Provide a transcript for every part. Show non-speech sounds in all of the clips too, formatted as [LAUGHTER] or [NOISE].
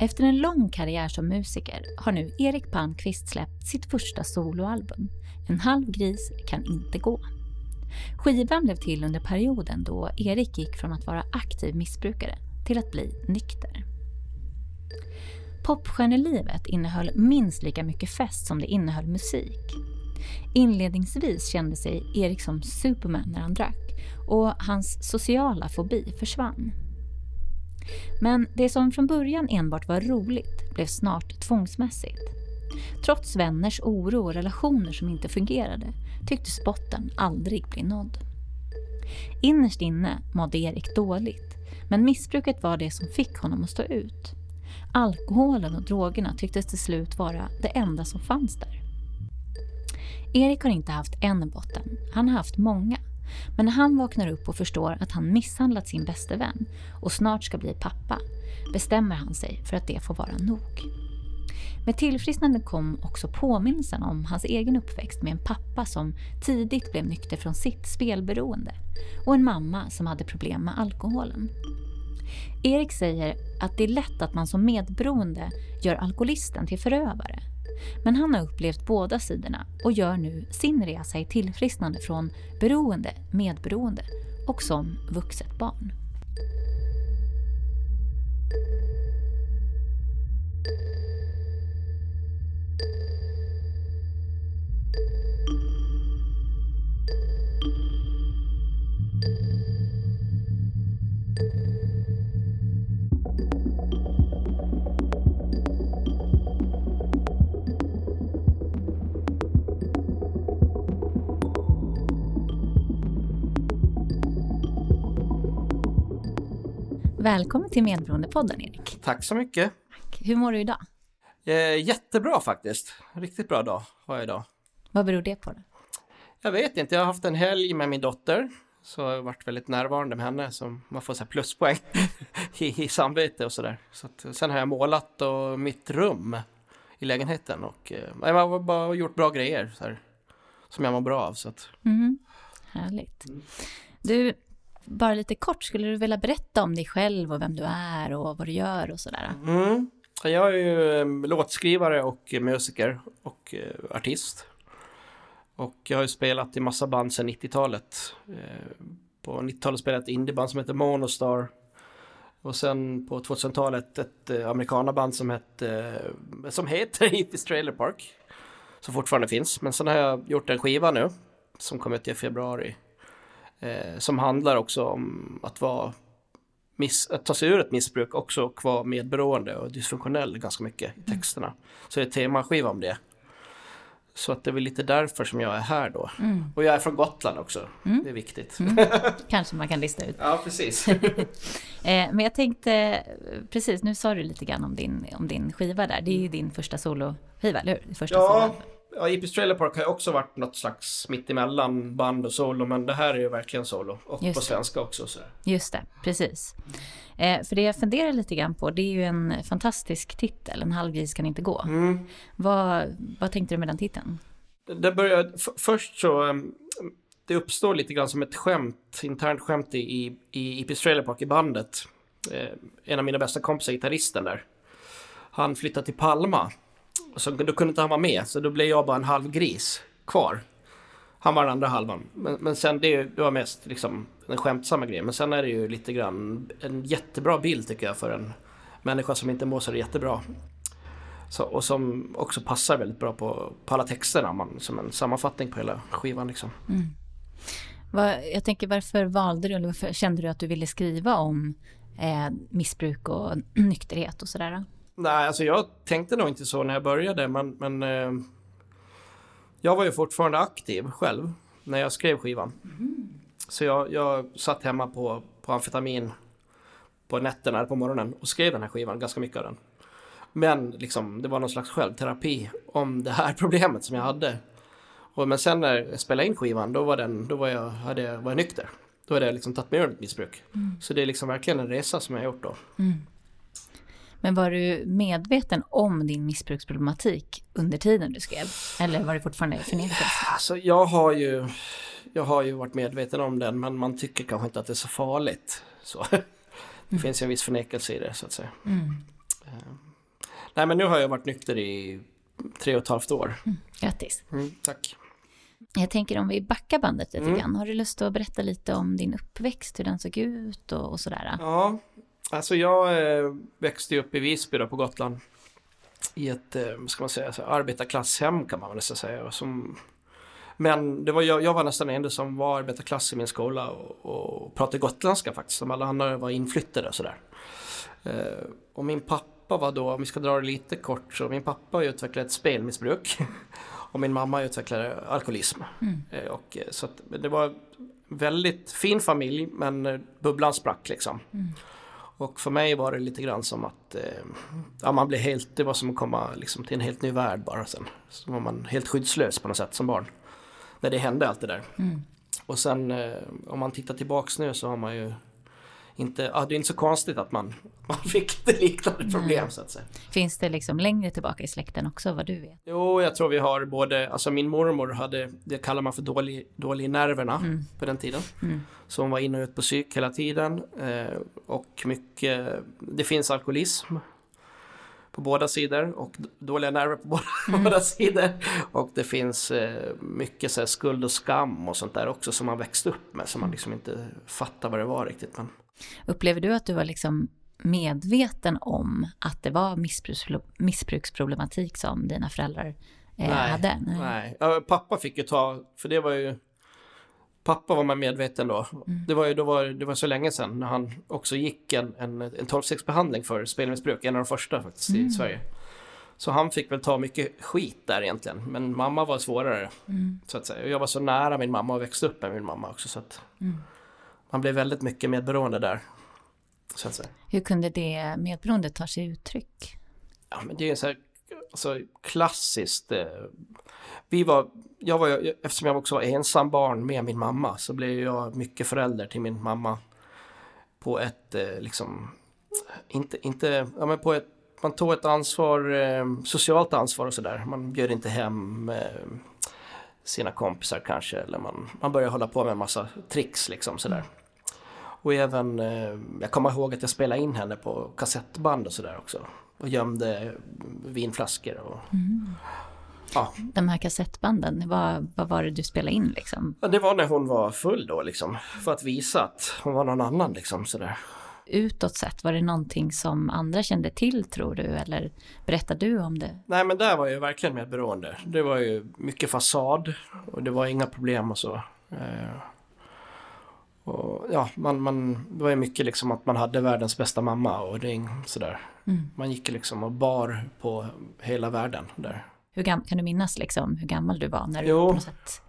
Efter en lång karriär som musiker har nu Erik Palmqvist släppt sitt första soloalbum. En halv gris kan inte gå. Skivan blev till under perioden då Erik gick från att vara aktiv missbrukare till att bli nykter. Popstjärnelivet innehöll minst lika mycket fest som det innehöll musik. Inledningsvis kände sig Erik som Superman när han drack och hans sociala fobi försvann. Men det som från början enbart var roligt blev snart tvångsmässigt. Trots vänners oro och relationer som inte fungerade tycktes botten aldrig bli nådd. Innerst inne mådde Erik dåligt, men missbruket var det som fick honom att stå ut. Alkoholen och drogerna tycktes till slut vara det enda som fanns där. Erik har inte haft en botten, han har haft många. Men när han vaknar upp och förstår att han misshandlat sin bäste vän och snart ska bli pappa bestämmer han sig för att det får vara nog. Med tillfrisknande kom också påminnelsen om hans egen uppväxt med en pappa som tidigt blev nykter från sitt spelberoende och en mamma som hade problem med alkoholen. Erik säger att det är lätt att man som medberoende gör alkoholisten till förövare. Men han har upplevt båda sidorna och gör nu sin resa i tillfrisknande från beroende, medberoende och som vuxet barn. Välkommen till Medberoendepodden Erik. Tack så mycket. Hur mår du idag? Eh, jättebra faktiskt. Riktigt bra dag har jag idag. Vad beror det på? Då? Jag vet inte, jag har haft en helg med min dotter. Så jag har varit väldigt närvarande med henne så man får så pluspoäng [LAUGHS] i, i samvete och sådär. Så att, sen har jag målat och mitt rum i lägenheten och eh, jag har bara gjort bra grejer så här, som jag mår bra av. Så att. Mm, härligt. Du, bara lite kort, skulle du vilja berätta om dig själv och vem du är och vad du gör och sådär? Mm. Jag är ju eh, låtskrivare och musiker och eh, artist. Och jag har ju spelat i massa band sedan 90-talet. Eh, på 90-talet spelade jag ett indieband som heter Monostar. Och sen på 2000-talet ett amerikanaband som, hette, som heter [LAUGHS] Hippies Trailer Park. Som fortfarande finns. Men sen har jag gjort en skiva nu. Som kom ut i februari. Eh, som handlar också om att vara miss, att ta sig ur ett missbruk också och vara medberoende och dysfunktionell ganska mycket i texterna. Så det är temaskiva om det. Så att det är väl lite därför som jag är här då. Mm. Och jag är från Gotland också. Mm. Det är viktigt. Mm. [LAUGHS] Kanske man kan lista ut. Ja, precis. [LAUGHS] Eh, men jag tänkte, precis, nu sa du lite grann om din, om din skiva där. Det är ju din första soloskiva, eller hur? Första ja, ja, Ipis Trailer Park har ju också varit något slags mittemellan band och solo. Men det här är ju verkligen solo. Och Just på svenska också. Så. Just det, precis. Eh, för det jag funderar lite grann på, det är ju en fantastisk titel, En halvgris kan inte gå. Mm. Vad, vad tänkte du med den titeln? Det började, först så, um, det uppstår lite grann som ett skämt, internt skämt i, i, i IP Trailer Park i bandet. Eh, en av mina bästa kompisar, gitarristen där, han flyttade till Palma. Så då kunde inte han vara med, så då blev jag bara en halv gris kvar. Han var den andra halvan. Men, men sen det, det var mest liksom den skämtsamma grejen. Men sen är det ju lite grann en jättebra bild tycker jag för en människa som inte mår så jättebra. Så, och som också passar väldigt bra på, på alla texterna man, som en sammanfattning på hela skivan. Liksom. Mm. Jag tänker varför valde du, eller varför kände du att du ville skriva om eh, missbruk och [CLEARS THROAT] nykterhet och sådär? Nej, alltså jag tänkte nog inte så när jag började men, men eh, jag var ju fortfarande aktiv själv när jag skrev skivan. Mm. Så jag, jag satt hemma på, på amfetamin på nätterna eller på morgonen och skrev den här skivan, ganska mycket av den. Men liksom, det var någon slags självterapi om det här [LAUGHS] problemet som jag hade. Och, men sen när jag spelade in skivan, då var, den, då var, jag, hade, var jag nykter. Då hade jag liksom tagit mig ur ett missbruk. Mm. Så det är liksom verkligen en resa som jag har gjort då. Mm. Men var du medveten om din missbruksproblematik under tiden du skrev? Eller var det fortfarande förnekelse? Alltså, jag har ju jag har ju varit medveten om den men man tycker kanske inte att det är så farligt. Så. [LAUGHS] Det mm. finns ju en viss förnekelse i det så att säga. Mm. Eh, Nej, men nu har jag varit nykter i tre och ett halvt år. Mm. Grattis. Mm, tack. Jag tänker om vi backar bandet lite Mm. grann. Har du lust att berätta lite om din uppväxt, hur den såg ut och, och sådär? Ja, alltså jag eh, växte upp i Visby då på Gotland. I ett, eh, ska man säga, så arbetarklasshem kan man nästan säga. Som, men det var jag, jag var nästan den enda som var arbetarklass i min skola och, och pratade gotländska faktiskt. Som alla andra var inflyttade och sådär. Eh, och min pappa var då, om vi ska dra det lite kort, så min pappa utvecklade ett spelmissbruk. [LAUGHS] och min mamma utvecklade alkoholism. Mm. Eh, och, så att, det var väldigt fin familj men bubblan sprack liksom. Mm. Och för mig var det lite grann som att eh, ja, man blev helt, det var som att komma liksom, till en helt ny värld bara sen. Så var man helt skyddslös på något sätt som barn. När det hände allt det där. Mm. Och sen eh, om man tittar tillbaks nu så har man ju inte, ja, det är inte så konstigt att man, [LAUGHS] man fick det liknande problem Nej. så att säga. Finns det liksom längre tillbaka i släkten också, vad du vet? Jo, jag tror vi har både, alltså min mormor hade, det kallar man för dålig, dålig i nerverna Mm. på den tiden. Mm. Så hon var in och ut på psyk hela tiden. Eh, och mycket, det finns alkoholism på båda sidor och dåliga nerver på båda, [LAUGHS] Mm. båda sidor. Och det finns eh, mycket så skuld och skam och sånt där också som man växte upp med som man liksom inte fattar vad det var riktigt. Men, Upplever du att du var liksom medveten om att det var missbruks, missbruksproblematik som dina föräldrar eh, Nej, hade? nej. Ja, pappa fick ju ta, för det var ju Pappa var man medveten då. Mm. Det var ju då var, det var så länge sedan när han också gick en, en, en 12-stegsbehandling för spelmissbruk. En av de första faktiskt i Mm. Sverige. Så han fick väl ta mycket skit där egentligen. Men mamma var svårare Mm. så att säga. Och jag var så nära min mamma och växte upp med min mamma också. Så att Mm. Man blev väldigt mycket medberoende där. Så att. Hur kunde det medberoendet ta sig uttryck? Ja, men det är så här alltså, klassiskt. Eh, vi var, jag var, eftersom jag också var ensam barn med min mamma så blev jag mycket förälder till min mamma på ett eh, liksom, inte, inte, ja men på ett, man tog ett ansvar, eh, socialt ansvar och sådär. Man bjöd inte hem sina kompisar kanske eller man, man började hålla på med en massa tricks liksom sådär. Och även, eh, jag kommer ihåg att jag spelade in henne på kassettband och sådär också. Och gömde vinflaskor och ja. De här kassettbanden, vad, vad var det du spelade in liksom? ja. Det var när hon var full då liksom. För att visa att hon var någon annan liksom sådär. Utåt sett, var det någonting som andra kände till tror du? Eller berättade du om det? Nej men där var jag verkligen medberoende. Det var ju mycket fasad och det var inga problem och så. Eh, och ja, man, man, det var ju mycket liksom att man hade världens bästa mamma och det sådär. Mm. Man gick liksom och bar på hela världen där. Hur gam- kan du minnas liksom hur gammal du var när du Jo. på något sätt,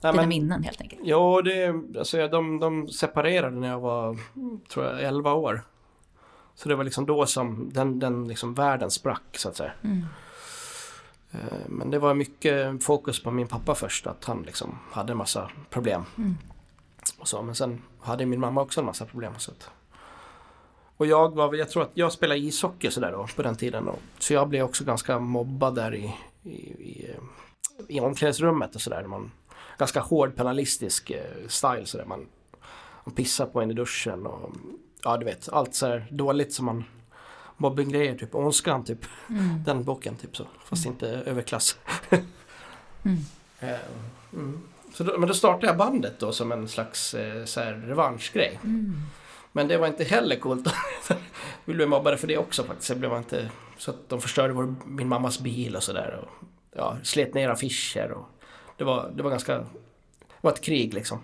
Nej, dina men- minnen helt enkelt? Jo, det, alltså, de, de separerade när jag var, tror jag, 11 år. Så det var liksom då som den, den liksom världen sprack så att säga. Mm. Eh, Men det var mycket fokus på min pappa först, att han liksom hade en massa problem. Mm. Och så. Men sen hade min mamma också en massa problem. Så att... Och jag var, jag tror att jag spelade ishockey sådär då på den tiden. Och, så jag blev också ganska mobbad där i, i, i, eh, i omklädningsrummet och sådär. Man, ganska hård penalistisk eh, style sådär. Man, man pissar på en i duschen och ja du vet allt så här dåligt som man mobbinggrejer typ, Ondskan typ. Mm. Den boken typ så, fast inte överklass. [LAUGHS] Mm. Eh, mm. Så då, men då startade jag bandet då som en slags eh, så här revanschgrej. Mm. Men det var inte heller coolt. [LAUGHS] Vi blev mobbade för det också faktiskt. Det blev inte, så att de förstörde vår, min mammas bil och sådär. Och, ja, slet ner affischer och det var, det var ganska, det var ett krig liksom.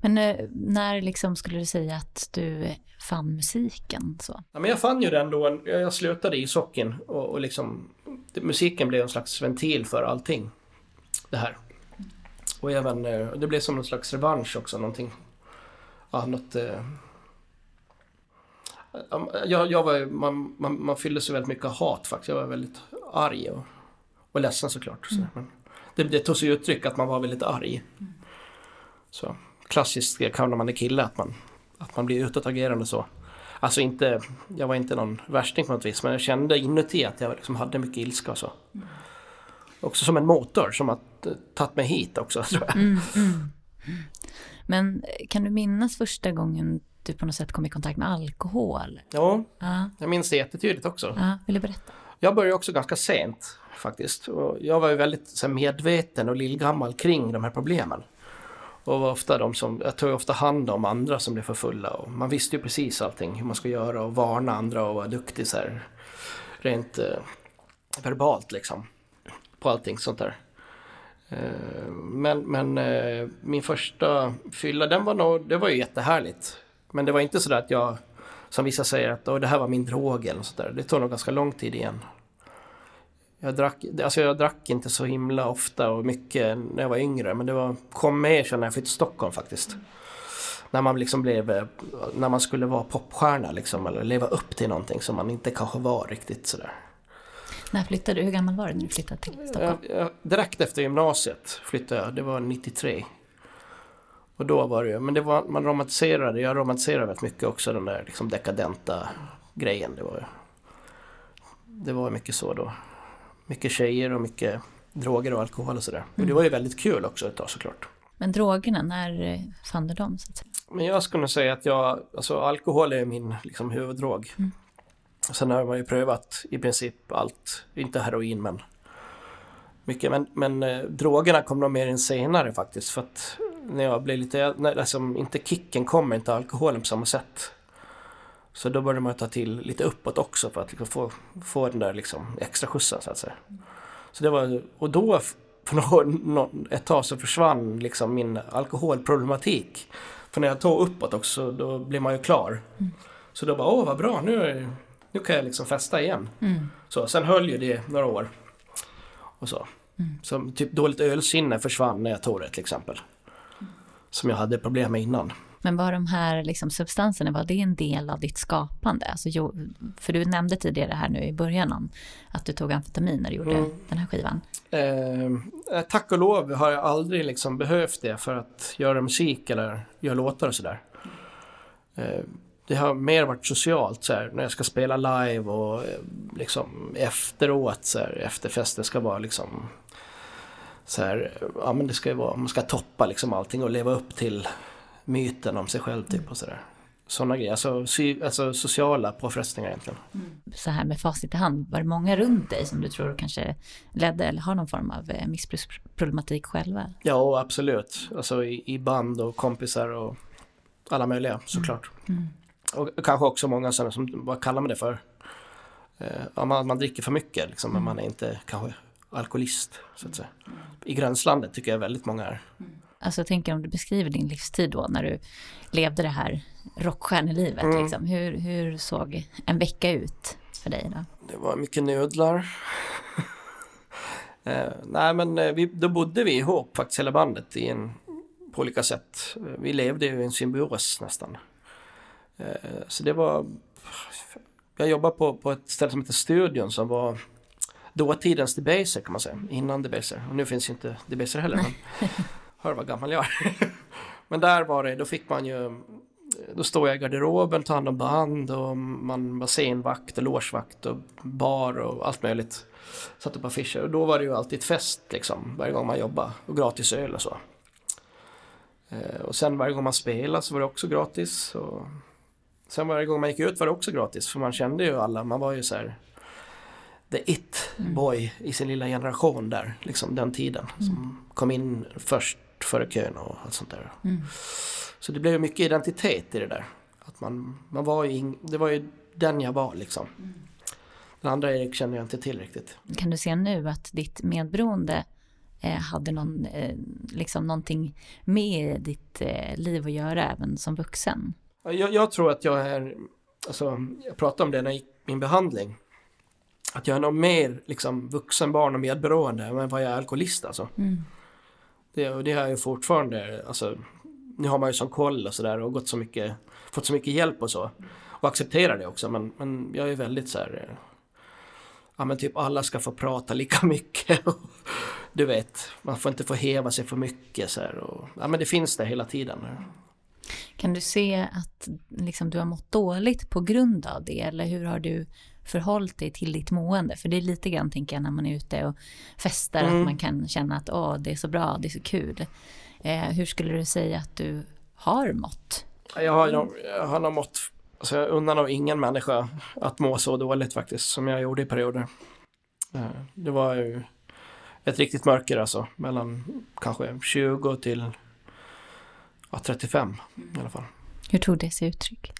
Men eh, när liksom skulle du säga att du fann musiken så? Ja, men jag fann ju den då, jag slutade i socken och, och liksom musiken blev en slags ventil för allting. Det här. Och även, eh, det blev som en slags revansch också, någonting. Ja, något... Eh, ja, jag, jag var, man, man, man fyllde sig väldigt mycket av hat faktiskt. Jag var väldigt arg och, och ledsen såklart. Så, men det, det tog sig uttryck att man var väldigt arg. Så klassiskt kan när man är kille, att man, att man blir utåtagerande så. Alltså inte, jag var inte någon värsting på något vis, men jag kände inuti att jag liksom hade mycket ilska och så. Också som en motor som har tagit mig hit också, tror jag. Mm, mm. Men eh, kan du minnas första gången du på något sätt kom i kontakt med alkohol? Ja, Ja, jag minns det jättetydligt också. ja vill du berätta? jag började också ganska sent faktiskt. Och jag var ju väldigt så här, medveten och lillgammal kring de här problemen. Och var ofta de som, jag tog ofta hand om andra som blev för fulla. Och man visste ju precis allting, hur man ska göra och varna andra och vara duktig så här, rent eh, verbalt liksom. På allting sånt där. Eh, men men eh, min första fylla, den var nog, det var ju jättehärligt. Men det var inte sådär att jag, som vissa säger att det här var min drog eller sådär. Det tog nog ganska lång tid igen. Jag drack, alltså jag drack inte så himla ofta och mycket när jag var yngre men det var, kom med när jag flyttade till Stockholm faktiskt. När man liksom blev, när man skulle vara popstjärna liksom eller leva upp till någonting som man inte kanske var riktigt sådär. När flyttade du? Hur gammal var du när du flyttade till Stockholm? Jag, jag, direkt efter gymnasiet flyttade jag, det var 93. Och då var det ju, men det var, man romantiserade, jag romantiserade väldigt mycket också den där liksom dekadenta grejen. Det var, det var mycket så då mycket tjejer och mycket droger och alkohol och sådär. Mm. Och det var ju väldigt kul också ett tag såklart. Men drogerna, när eh, fann du dem? Så att säga? Men jag skulle säga att jag, alltså alkohol är min liksom, huvuddrog. Mm. Sen har man ju prövat i princip allt, inte heroin men mycket. Men, men eh, drogerna kom nog mer in senare faktiskt för att när jag blev lite, när, alltså, inte kicken kommer inte alkoholen på samma sätt. Så då började man ta till lite uppåt också för att liksom få, få den där liksom extra skjutsen så att säga. Så det var, och då för något, ett tag så försvann liksom min alkoholproblematik. För när jag tog uppåt också då blev man ju klar. Mm. Så då bara, åh vad bra, nu, nu kan jag liksom festa igen. Mm. Så, sen höll ju det några år. Och så. Mm. så typ dåligt ölsinne försvann när jag tog det till exempel. Som jag hade problem med innan. Men var de här liksom, substanserna, var det en del av ditt skapande? Alltså, för du nämnde tidigare här nu i början om att du tog amfetamin när du gjorde mm. den här skivan. Eh, tack och lov har jag aldrig liksom behövt det för att göra musik eller göra låtar och sådär. Eh, det har mer varit socialt så här, när jag ska spela live och eh, liksom efteråt så här, efterfesten ska vara liksom så här, ja men det ska ju vara, man ska toppa liksom allting och leva upp till myten om sig själv typ och sådär. Sådana grejer, alltså, sy, alltså sociala påfrestningar egentligen. Mm. Så här med facit i hand, var det många runt dig som du tror kanske ledde eller har någon form av eh, missbruksproblematik själva? Ja, absolut. Alltså i, i, band och kompisar och alla möjliga såklart. Mm. Mm. Och kanske också många sådana som, vad kallar man det för? Eh, man, man dricker för mycket liksom, men man är inte kanske alkoholist så att säga. I gränslandet tycker jag väldigt många är. Mm. Alltså jag tänker om du beskriver din livstid då när du levde det här rockstjärnelivet. Mm. Liksom. Hur, hur såg en vecka ut för dig då? Det var mycket nudlar. [LAUGHS] eh, nej men eh, vi, då bodde vi ihop faktiskt hela bandet i en, på olika sätt. Vi levde ju i en symbios nästan. Eh, så det var... Jag jobbade på, på ett ställe som heter Studion som var dåtidens Debaser kan man säga, innan Debaser. Och nu finns ju inte Debaser heller. [LAUGHS] Hör vad gammal jag är. [LAUGHS] Men där var det, då fick man ju då står jag i garderoben, tar hand om band och man var scenvakt och logevakt och bar och allt möjligt. Satt upp affischer och då var det ju alltid ett fest liksom varje gång man jobbade och gratis öl och så. Eh, och sen varje gång man spelade så var det också gratis. Och sen varje gång man gick ut var det också gratis för man kände ju alla, man var ju så här the it boy mm. i sin lilla generation där, liksom den tiden. Mm. Som kom in först före kön och allt sånt där. Mm. Så det blev mycket identitet i det där. Att man, man var ju in, det var ju den jag var liksom. Mm. Den andra Erik kände jag inte till riktigt. Kan du se nu att ditt medberoende eh, hade någon, eh, liksom någonting med ditt eh, liv att göra även som vuxen? Jag, jag tror att jag är, alltså jag pratade om det när jag gick min behandling. Att jag är nog mer liksom vuxen barn och medberoende än vad jag är alkoholist alltså. Mm. Det, och det har jag fortfarande, alltså, nu har man ju sån koll och sådär och gått så mycket, fått så mycket hjälp och så. Och accepterar det också men, men jag är väldigt så här, ja men typ alla ska få prata lika [LAUGHS] mycket. du vet, man får inte få heva sig för mycket så här, och, ja men det finns det hela tiden. Kan du se att liksom, du har mått dåligt på grund av det eller hur har du förhållit dig till ditt mående? För det är lite grann, tänker jag, när man är ute och festar, mm. att man kan känna att åh, det är så bra, det är så kul. Eh, hur skulle du säga att du har mått? Jag har, jag har nog mått, alltså jag unnar nog ingen människa att må så dåligt faktiskt, som jag gjorde i perioder. Eh, det var ju ett riktigt mörker alltså. Mellan kanske 20 till ja, 35 i alla fall. Hur tog det sig uttryck?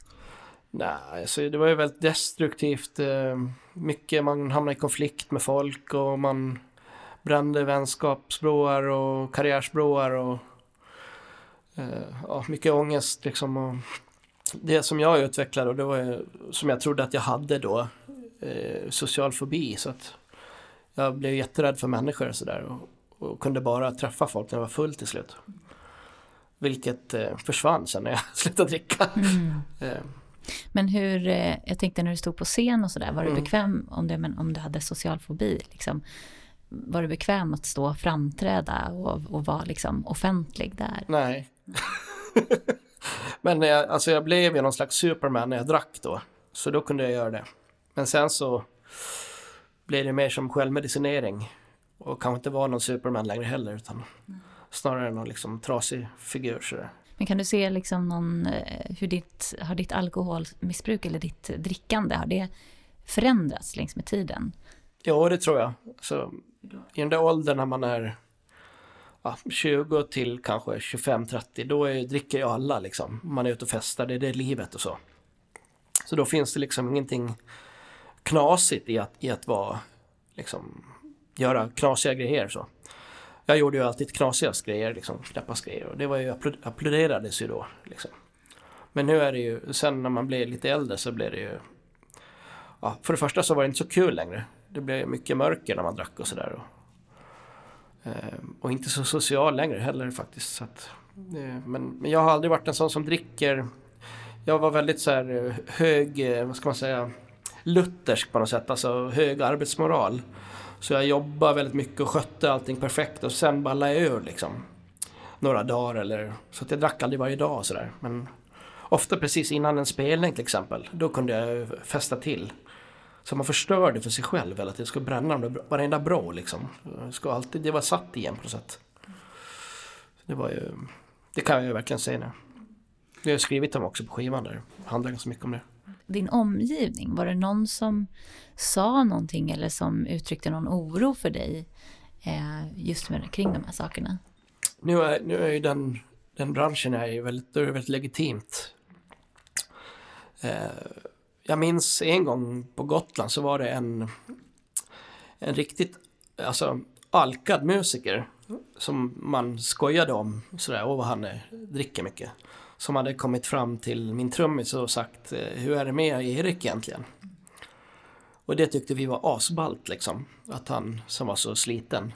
Nej, alltså det var ju väldigt destruktivt. eh, Mycket, man hamnade i konflikt med folk och man brände vänskapsbroar och karriärsbroar och eh, ja, mycket ångest liksom. Och det som jag utvecklade och det var ju, som jag trodde att jag hade då, eh, social fobi. Så att jag blev jätterädd för människor och sådär och, och kunde bara träffa folk när jag var full till slut. Vilket försvann sen när jag [LAUGHS] slutade dricka. Eh, Men hur, eh, jag tänkte när du stod på scen och sådär, var du Mm. bekväm om, det, men om du hade social fobi? Liksom, var du bekväm att stå och framträda och, och vara liksom offentlig där? Nej. [LAUGHS] Men jag, alltså jag blev ju någon slags superman när jag drack då. Så då kunde jag göra det. Men sen så blev det mer som självmedicinering. Och kanske inte vara någon superman längre heller utan snarare någon liksom trasig figur sådär. Men kan du se liksom någon, eh, hur ditt, har ditt alkoholmissbruk eller ditt drickande, har det förändrats längs med tiden? Ja, det tror jag. Så, I den där åldern när man är ja, 20 till kanske 25-30, då är, dricker ju alla liksom. Man är ute och festar, det är det livet och så. Så då finns det liksom ingenting knasigt i att, i att vara, liksom, göra knasiga grejer så. Jag gjorde ju alltid knasigast grejer, liksom, knappast grejer och det var ju, applåd- applåderades ju då. Liksom. Men nu är det ju, sen när man blir lite äldre så blir det ju ja, för det första så var det inte så kul längre. Det blev mycket mörker när man drack och sådär. Och, eh, och inte så social längre heller faktiskt. Så att, eh, men, men jag har aldrig varit en sån som dricker. Jag var väldigt så här eh, hög, vad ska man säga, luthersk på något sätt. Alltså hög arbetsmoral. Så jag jobbade väldigt mycket och skötte allting perfekt och sen ballade jag ur liksom. Några dagar eller så att jag drack aldrig varje dag och sådär. Men ofta precis innan en spelning till exempel. Då kunde jag festa till. Så man förstörde för sig själv eller att jag skulle bränna dem, varenda brå liksom. Ska alltid, det var satt igen på något sätt. Det var ju, det kan jag ju verkligen säga nu. Jag har skrivit om också på skivan där. Det handlar ganska mycket om det. Din omgivning, var det någon som sa någonting eller som uttryckte någon oro för dig eh, just med, kring de här sakerna? Nu är, nu är ju den, den branschen är ju väldigt, då är det väldigt legitimt. Eh, jag minns en gång på Gotland så var det en, en riktigt alltså, alkad musiker som man skojade om sådär, åh vad han är, dricker mycket. Som hade kommit fram till min trummis och sagt, eh, hur är det med Erik egentligen? Och det tyckte vi var asballt liksom, att han som var så sliten.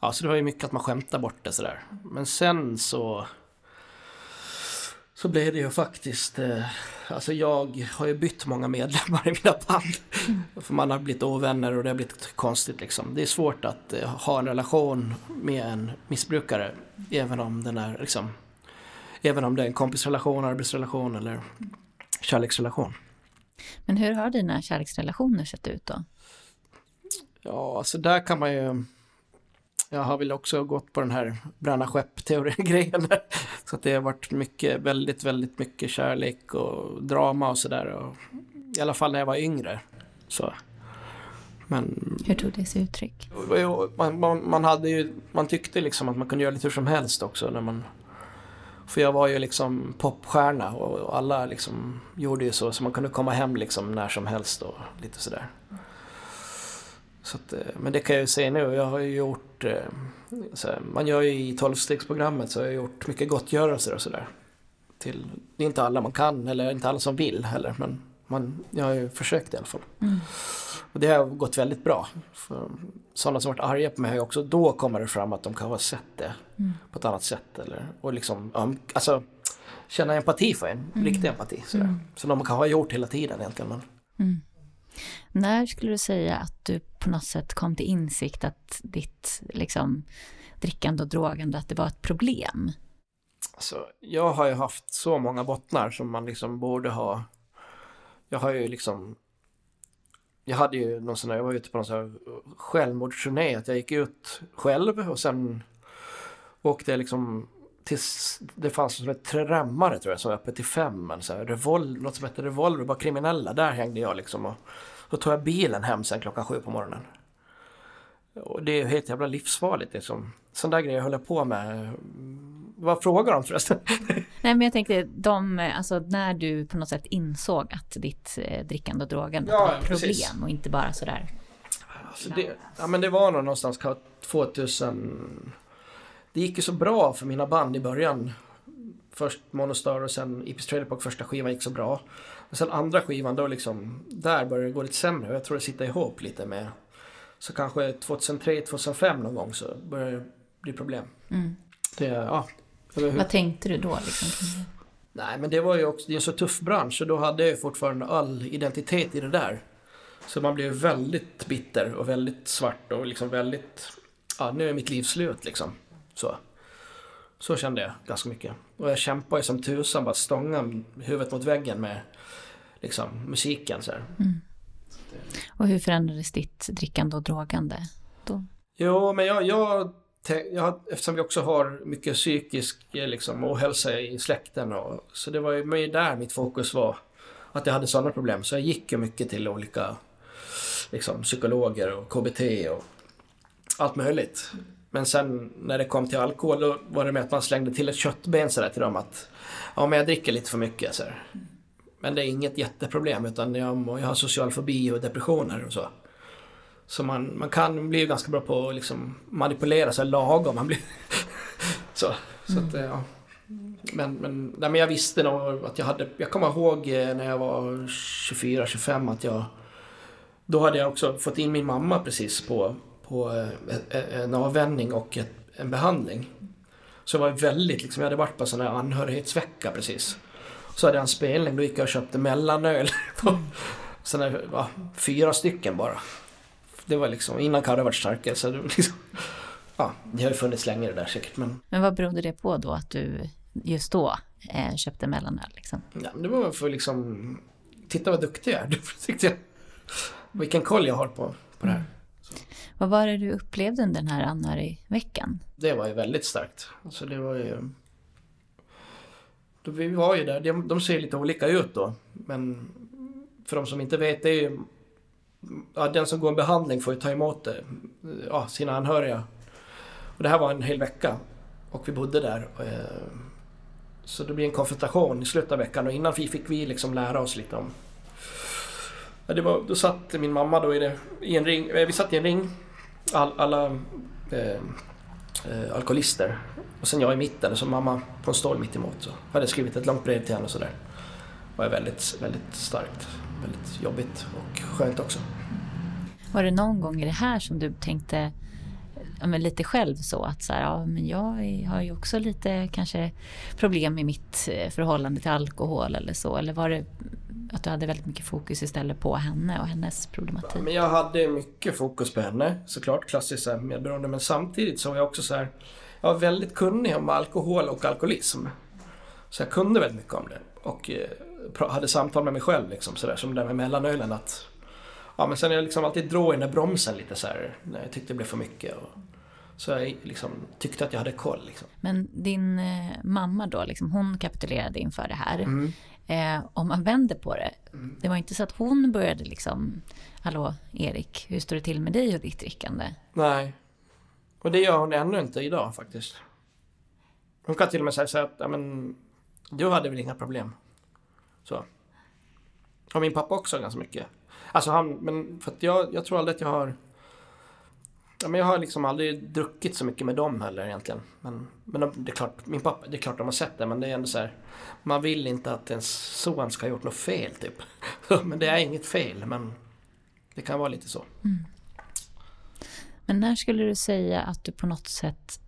Ja, så det var ju mycket att man skämtade bort det sådär. Men sen så så blev det ju faktiskt, eh, alltså jag har ju bytt många medlemmar i mina band. För man har blivit ovänner och det har blivit konstigt liksom. Det är svårt att eh, ha en relation med en missbrukare. Även om den är liksom, även om det är en kompisrelation, arbetsrelation eller kärleksrelation. Men hur har dina kärleksrelationer sett ut då? Ja, alltså där kan man ju... Jag har väl också gått på den här bränna skepp-teorin-grejen. [LAUGHS] Så att det har varit mycket, väldigt, väldigt mycket kärlek och drama och sådär. I alla fall när jag var yngre. Så. Men Hur tog det sig uttryck? man, man, man hade ju, man tyckte liksom att man kunde göra lite hur som helst också när man för jag var ju liksom popstjärna och alla liksom gjorde ju så, så man kunde komma hem liksom när som helst och lite sådär. Så att, eh, men det kan jag ju säga nu, jag har ju gjort, eh, så här, man gör ju i tolvstegsprogrammet så har jag gjort mycket gottgörelser och sådär. Till, det är inte alla man kan eller inte alla som vill heller men man, jag har ju försökt i alla fall. Mm. Och det har gått väldigt bra. För sådana som varit arga på mig har ju också, då kommer det fram att de kan ha sett det Mm. på ett annat sätt. Eller, och liksom, um, alltså känna empati för en, riktig empati. Sådär. Mm. Som de kan ha gjort hela tiden egentligen. Men, Mm. När skulle du säga att du på något sätt kom till insikt att ditt liksom, drickande och drogande, att det var ett problem? alltså, jag har ju haft så många bottnar som man liksom borde ha. Jag har ju liksom jag hade ju någon sån här, jag var ute på någon sån här självmordsturné, att jag gick ut själv och sen åkte jag liksom tills det fanns som ett treremmare tror jag som var öppet till fem, en sån här revol, något som hette Revolver, bara kriminella, där hängde jag liksom och då tog jag bilen hem sen klockan sju på morgonen. Och det är helt jävla livsfarligt liksom. Sån där grejer höll jag på med. Vad frågar de förresten? [LAUGHS] Nej men jag tänkte, de, alltså när du på något sätt insåg att ditt eh, drickande och drogande Ja, var ett problem precis. och inte bara sådär. Alltså det, ja men det var nog någonstans kanske 2000. Det gick ju så bra för mina band i början. Först Monostar och sen Ipis Trailer Park första skivan gick så bra. Och sen andra skivan då liksom, där började det gå lite sämre. Och jag tror det sitter ihop lite med, så kanske 2003, 2005 någon gång så började det bli problem. Mm. Det, ja. Vad tänkte du då liksom? Nej, men det var ju också, det är en så tuff bransch och då hade jag ju fortfarande all identitet i det där. Så man blev väldigt bitter och väldigt svart och liksom väldigt, ja nu är mitt liv slut liksom. Så. Så kände jag ganska mycket. Och jag kämpade ju som tusan, bara stånga huvudet mot väggen med liksom musiken så här. Och hur förändrades ditt drickande och drogande då? Jo, men jag, jag, jag, eftersom vi också har mycket psykisk eh, liksom, ohälsa i släkten och, så det var ju där mitt fokus var. Att jag hade sådana problem. Så jag gick ju mycket till olika liksom, psykologer och KBT och allt möjligt. Men sen när det kom till alkohol då var det med att man slängde till ett köttben sådär till dem att ja men jag dricker lite för mycket så. Men det är inget jätteproblem utan jag, jag har social fobi och depressioner och så. Så man, man kan bli ganska bra på att liksom manipulera sig lagom. Man blir [LAUGHS] så. så att, ja. Men, men, nej, men jag visste nog att jag hade, jag kommer ihåg eh, när jag var 24-25 att jag, då hade jag också fått in min mamma precis på, på eh, eh, en avvänjning och ett, en behandling. Så jag var väldigt, liksom, jag hade varit på en sån här anhörighetsvecka precis. Så hade jag en spelning, då gick jag och köpte mellanöl. [LAUGHS] på sån här, fyra stycken bara. Det var liksom, innan Karre varit starkare så det, var liksom, ja, det har ju funnits längre där säkert men Men vad berodde det på då att du just då eh, köpte mellanöl liksom? Ja, det var för liksom... Titta vad duktig jag är. [LAUGHS] Det tyckte jag. Vilken koll jag har på, på det här. Vad var det du upplevde under den här anhörigveckan? Det var ju väldigt starkt. Alltså det var ju... Vi var ju där. De, de ser lite olika ut då. Men för de som inte vet, det är ju... Ja, den som går en behandling får ju ta emot det, ja, sina anhöriga. Och det här var en hel vecka. Och vi bodde där. eh, Så det blir en konfrontation i slutet av veckan och innan vi fick vi liksom lära oss lite om... Ja, det var, då satt min mamma då i, det, i en ring, eh, vi satt i en ring. All, alla eh, eh, alkoholister. Och sen jag i mitten och så mamma på en stol mitt emot. Så hade jag skrivit ett långt brev till henne och sådär. Det var väldigt, väldigt starkt. Väldigt jobbigt och skönt också. Var det någon gång i det här som du tänkte ja, lite själv så att så här, ja, men jag har ju också lite kanske problem i mitt eh, förhållande till alkohol eller så? Eller var det att du hade väldigt mycket fokus istället på henne och hennes problematik? Men jag hade mycket fokus på henne, såklart klassiskt så medberoende. Men samtidigt så var jag också så här, jag var väldigt kunnig om alkohol och alkoholism. Så jag kunde väldigt mycket om det. Och eh, hade samtal med mig själv liksom sådär, som det där med mellanölen att Ja men sen jag liksom alltid drog i den där bromsen lite så här när jag tyckte det blev för mycket. Och, så jag liksom tyckte att jag hade koll liksom. Men din eh, mamma då, liksom, hon kapitulerade inför det här. Mm. Eh, om man vänder på det, det var inte så att hon började liksom, hallå Erik, hur står det till med dig och ditt drickande? Nej. Och det gör hon ännu inte idag faktiskt. Hon kan till och med säga att, ja men, du hade väl inga problem. Så. Och min pappa också ganska mycket. Alltså han, men för att jag, jag tror aldrig att jag har... Ja, men jag har liksom aldrig druckit så mycket med dem heller egentligen. Men, men de, det är klart, min pappa, det är klart de har sett det men det är ändå så här. Man vill inte att ens son ska ha gjort något fel typ. [LAUGHS] men det är inget fel men det kan vara lite så. Mm. Men när skulle du säga att du på något sätt,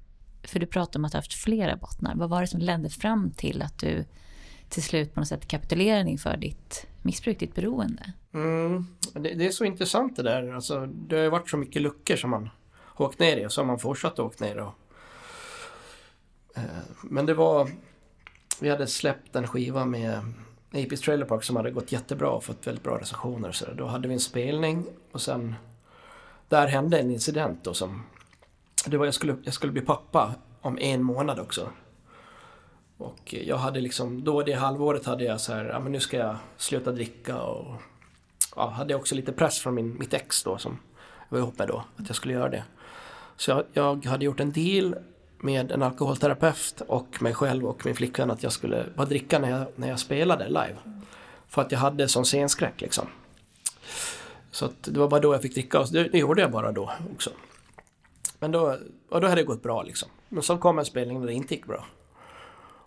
för du pratar om att du har haft flera bottnar, vad var det som ledde fram till att du till slut på något sätt kapitulerade inför ditt missbruk, ditt beroende? Mm, det, det är så intressant det där. Alltså, det har ju varit så mycket luckor som man har åkt ner i och så har man fortsatt åkt ner. Och, eh, men det var... Vi hade släppt en skiva med Apis Trailer Park som hade gått jättebra och fått väldigt bra recensioner. Så då hade vi en spelning och sen... Där hände en incident då som... Det var, jag, skulle, jag skulle bli pappa om en månad också. Och jag hade liksom, då det halvåret hade jag så här, ja men nu ska jag sluta dricka och ja, hade jag också lite press från min, mitt ex då som jag var ihop med då, att jag skulle göra det. Så jag, jag hade gjort en deal med en alkoholterapeut och mig själv och min flickvän att jag skulle bara dricka när jag, när jag spelade live. För att jag hade sån scenskräck liksom. Så att det var bara då jag fick dricka och det, det gjorde jag bara då också. Men då, och då hade det gått bra liksom. Men så kom en spelning där det inte gick bra.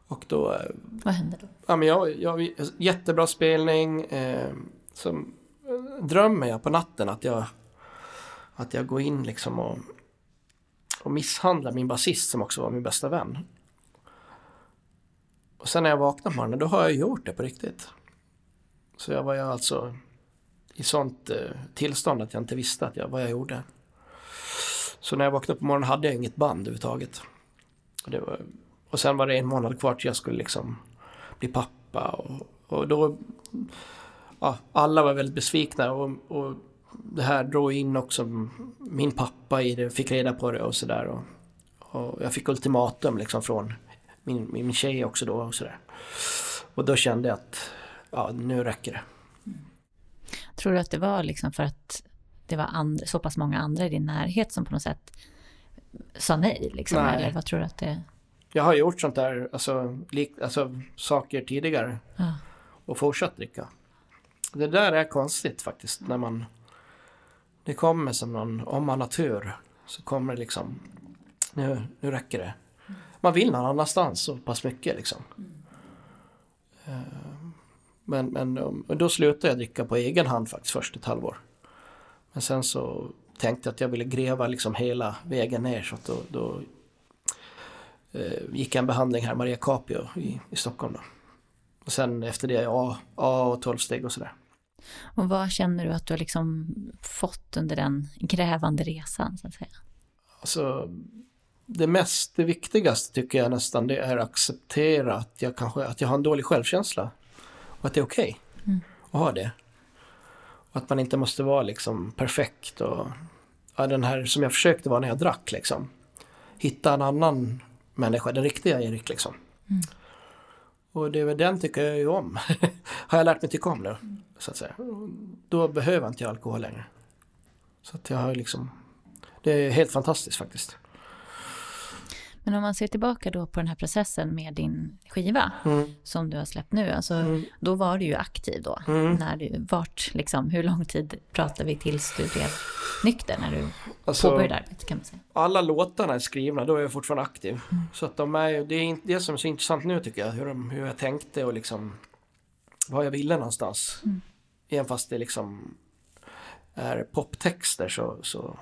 Och då... eh, Vad hände då? Ja, men jag, jag, jättebra spelning. Eh, som, eh, drömmer jag på natten att jag, att jag går in liksom och, och misshandlar min basist som också var min bästa vän. Och sen när jag vaknar på morgonen, då har jag gjort det på riktigt. Så jag var ju alltså i sånt eh, tillstånd att jag inte visste att jag, vad jag gjorde. Så när jag vaknade på morgonen hade jag inget band överhuvudtaget. Och, det var, och sen var det en månad kvar till jag skulle liksom bli pappa och, och då... Ja, alla var väldigt besvikna och, och det här drog in också min pappa i det, fick reda på det och sådär. Och, och jag fick ultimatum liksom från min, min tjej också då och sådär. Och då kände jag att ja, nu räcker det. Tror du att det var liksom för att det var andra, så pass många andra i din närhet som på något sätt sa nej? Liksom, Nej. Eller vad tror du att det... Jag har gjort sånt där, alltså, lik, alltså saker tidigare Ja. och fortsatt dricka. Det där är konstigt faktiskt när man... Det kommer som någon, om man har tur, så kommer det liksom... Nu, nu räcker det. Man vill någon annanstans så pass mycket liksom. Eh, Men, men um, då slutade jag dricka på egen hand faktiskt först ett halvår. Men sen så tänkte jag att jag ville gräva liksom hela vägen ner så att då, då gick jag en behandling här, Maria Capio i, i Stockholm då. Och sen efter det A, A och 12 steg och sådär. Och vad känner du att du har liksom fått under den grävande resan? Så att säga? Alltså, det mest, det viktigaste tycker jag nästan det är att acceptera att jag kanske, att jag har en dålig självkänsla. Och att det är okej Mm. att ha det. Och att man inte måste vara liksom perfekt och ja, den här som jag försökte vara när jag drack liksom. Hitta en annan människa, den riktiga Erik liksom. Mm. Och det är väl den tycker jag ju om. [LAUGHS] har jag lärt mig tycka om nu, så att säga. Då behöver inte jag alkohol längre. Så att jag har liksom, det är helt fantastiskt faktiskt. Men om man ser tillbaka då på den här processen med din skiva Mm. som du har släppt nu, alltså, Mm. då var du ju aktiv då. Mm. När du, vart, liksom, hur lång tid pratar vi tills du blev nykter när du Alltså, påbörjade arbetet kan man säga? alla låtarna är skrivna, då är jag fortfarande aktiv. Så att de är, det är det som är så intressant nu tycker jag, hur, de, hur jag tänkte och liksom vad jag ville någonstans. Mm. Även fast det liksom är poptexter så, så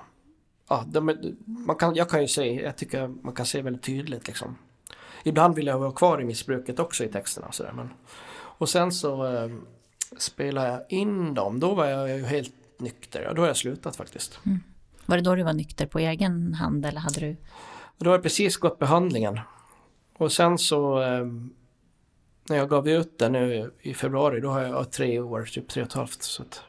ja, de, man kan, jag kan ju säga, jag tycker man kan se väldigt tydligt liksom. Ibland vill jag vara kvar i missbruket också i texterna och sådär. Men, och sen så eh, spelade jag in dem, då var jag ju helt nykter. Ja, då har jag slutat faktiskt. Var det då du var nykter på egen hand eller hade du? Då har jag precis gått behandlingen. Och sen så eh, när jag gav ut den nu i februari, då har jag tre år, typ tre och ett halvt. Så att,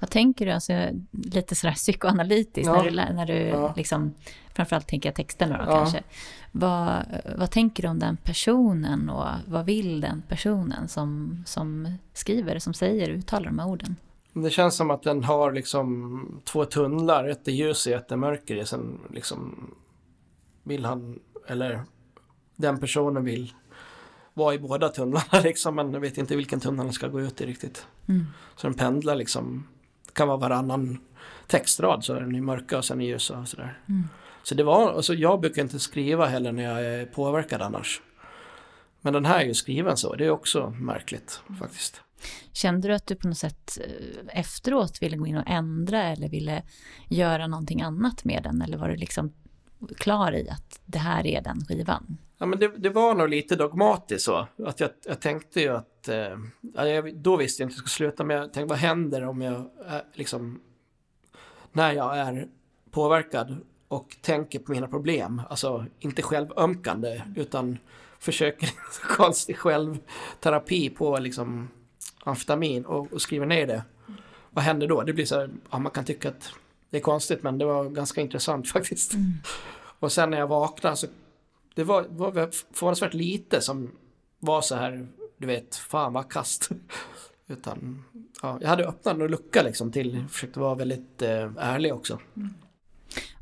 Vad tänker du, alltså, lite sådär psykoanalytiskt, Ja. när du, när du Ja. liksom, framförallt tänker jag texterna då Ja. kanske. Vad, vad tänker du om den personen och vad vill den personen som, som skriver, som säger, uttalar de här orden? det känns som att den har liksom två tunnlar, ett är ljus och ett är mörker. Sen liksom vill han, eller den personen vill vara i båda tunnlarna [LAUGHS] liksom, men jag vet inte vilken tunnel den ska gå ut i riktigt. Mm. Så den pendlar liksom, det kan vara varannan textrad så är den i mörka och sen i ljusa och sådär. Mm. Så det var, alltså jag brukar inte skriva heller när jag är påverkad annars. Men den här är ju skriven så, det är också märkligt faktiskt. Kände du att du på något sätt eh, efteråt ville gå in och ändra eller ville göra någonting annat med den? Eller var du liksom klar i att det här är den skivan? Ja men det, det var nog lite dogmatiskt så. Att jag, jag tänkte ju att, eh, jag, då visste jag inte hur jag skulle sluta men jag tänkte vad händer om jag eh, liksom, när jag är påverkad och tänker på mina problem. Alltså inte självömkande utan försöker [LAUGHS] konstig självterapi på liksom amfetamin och, och skriver ner det. Vad händer då? Det blir så här, ja man kan tycka att det är konstigt men det var ganska intressant [LAUGHS] faktiskt. Och sen när jag vaknade så det var, var förvånansvärt lite som var så här, du vet, fan vad kast. [LAUGHS] Utan, ja, jag hade öppnat en lucka liksom till, försökte vara väldigt eh, ärlig också.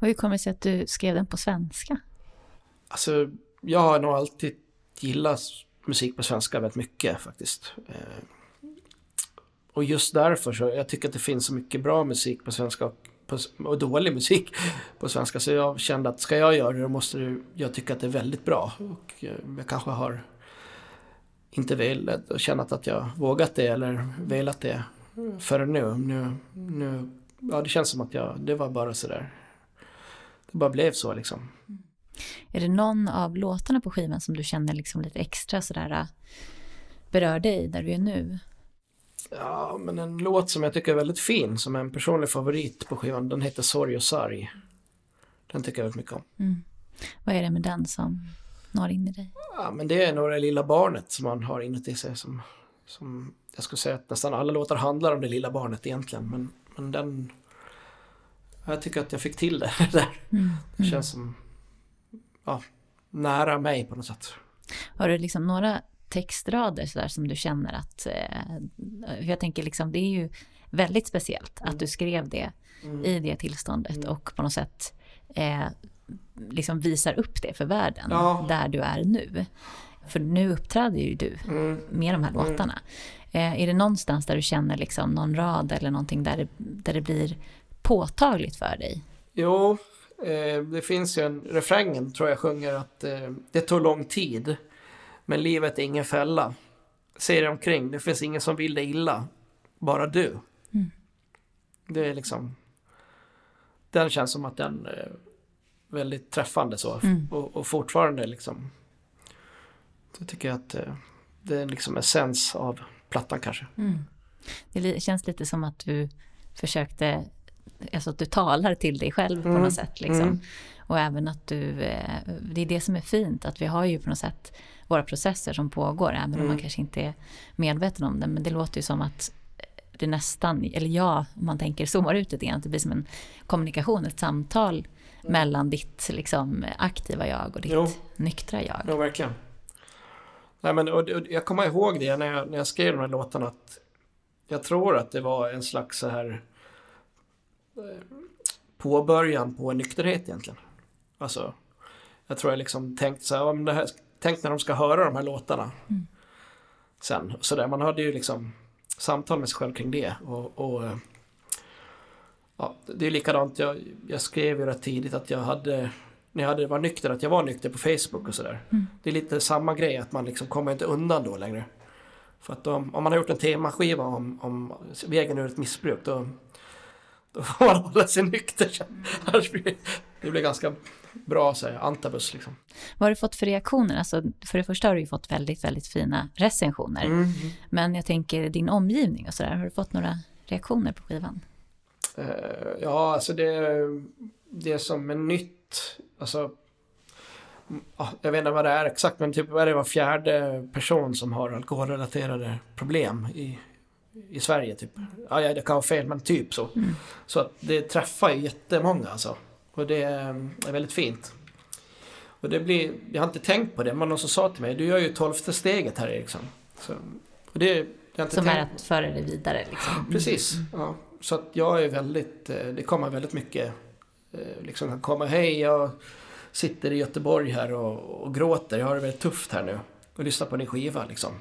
Och hur kommer det sig att du skrev den på svenska? Alltså, jag har nog alltid gillat musik på svenska väldigt mycket faktiskt. Eh, och just därför så, jag tycker att det finns så mycket bra musik på svenska och, på, och dålig musik på svenska. Så jag kände att ska jag göra det då måste jag tycka att det är väldigt bra. Och eh, jag kanske har inte velat och känt att jag vågat det eller velat det förrän nu. nu, nu ja, det känns som att jag, det var bara sådär. Det bara blev så liksom. Mm. Är det någon av låtarna på skivan som du känner liksom lite extra sådär äh, berör dig där du är nu? Ja, men en låt som jag tycker är väldigt fin, som är en personlig favorit på skivan, den heter Sorg och sarg. Den tycker jag väldigt mycket om. Mm. Vad är det med den som når in i dig? Ja, men det är nog det lilla barnet som man har inuti sig som, som jag skulle säga att nästan alla låtar handlar om det lilla barnet egentligen, men, men den jag tycker att jag fick till det [LAUGHS] där. Mm. Det känns som ja, nära mig på något sätt. Har du liksom några textrader sådär som du känner att... Eh, jag tänker liksom, det är ju väldigt speciellt att du skrev det mm. i det tillståndet mm. och på något sätt eh, liksom visar upp det för världen ja. där du är nu. För nu uppträder ju du mm. med de här mm. låtarna. Eh, är det någonstans där du känner liksom någon rad eller någonting där det, där det blir påtagligt för dig? Jo, eh, det finns ju en refrängen tror jag sjunger att eh, det tog lång tid. Men livet är ingen fälla. Se dig omkring, det finns ingen som vill dig illa. Bara du. Mm. Det är liksom... Den känns som att den är väldigt träffande så. Mm. Och, och, fortfarande liksom... Så tycker jag att eh, det är liksom essens av plattan kanske. Mm. Det känns lite som att du försökte alltså att du talar till dig själv på mm. något sätt. Liksom. Mm. Och även att du, eh, det är det som är fint, att vi har ju på något sätt våra processer som pågår, även mm. om man kanske inte är medveten om det. Men det låter ju som att det nästan, eller ja, om man tänker zoomar ut lite grann, att det blir som en kommunikation, ett samtal mm. mellan ditt liksom, aktiva jag och ditt jo. nyktra jag. Ja, verkligen. Nej, men, och, och, jag kommer ihåg det när jag, när jag skrev de här låtarna, att jag tror att det var en slags så här påbörjan på nykterhet egentligen. Alltså, jag tror jag liksom tänkte så här, det här, tänk när de ska höra de här låtarna. Mm. Sen, så där, man hade ju liksom samtal med sig själv kring det. Och, och ja, det är likadant, jag, jag skrev ju rätt tidigt att jag hade när jag hade, var nykter, att jag var nykter på Facebook och sådär. Mm. Det är lite samma grej, att man liksom kommer inte undan då längre. För att om, om man har gjort en temaskiva om, om vägen ur ett missbruk, då, då får man hålla sig nykter. [LAUGHS] Blir det blir ganska bra så här, antabus. Liksom. Vad har du fått för reaktioner? Alltså, för det första har du ju fått väldigt, väldigt fina recensioner. Mm. Men jag tänker din omgivning och sådär, har du fått några reaktioner på skivan? Uh, ja, alltså det, det som är nytt, alltså jag vet inte vad det är exakt, men typ är det var fjärde person som har alkoholrelaterade problem i, i Sverige. Typ. Ja, det kan vara fel, men typ så. Mm. Så att det träffar ju jättemånga alltså. Och det är väldigt fint. Och det blir, jag har inte tänkt på det, men någon som sa till mig, du gör ju tolfte steget här Eriksson. Så, och det, jag inte Som tänkt... är att föra det vidare liksom. Mm. Precis, ja. Så att jag är väldigt, eh, det kommer väldigt mycket, eh, liksom komma, hej jag sitter i Göteborg här och, och gråter, jag har det väldigt tufft här nu. Och lyssnar på din skiva liksom.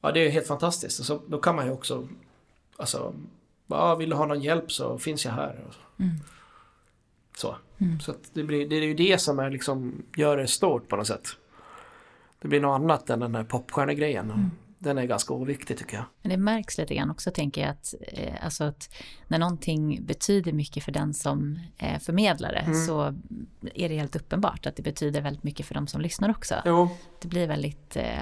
Ja, det är helt fantastiskt. Så då kan man ju också, alltså, ja, vill du ha någon hjälp så finns jag här. Mm. Så, mm. så det, blir, det är ju det som är liksom, gör det stort på något sätt. Det blir något annat än den här popstjärnegrejen. Mm. Den är ganska oviktig tycker jag. Men det märks lite grann också tänker jag att, eh, alltså att när någonting betyder mycket för den som eh, förmedlar det mm. så är det helt uppenbart att det betyder väldigt mycket för de som lyssnar också. Jo. Det blir väldigt, eh,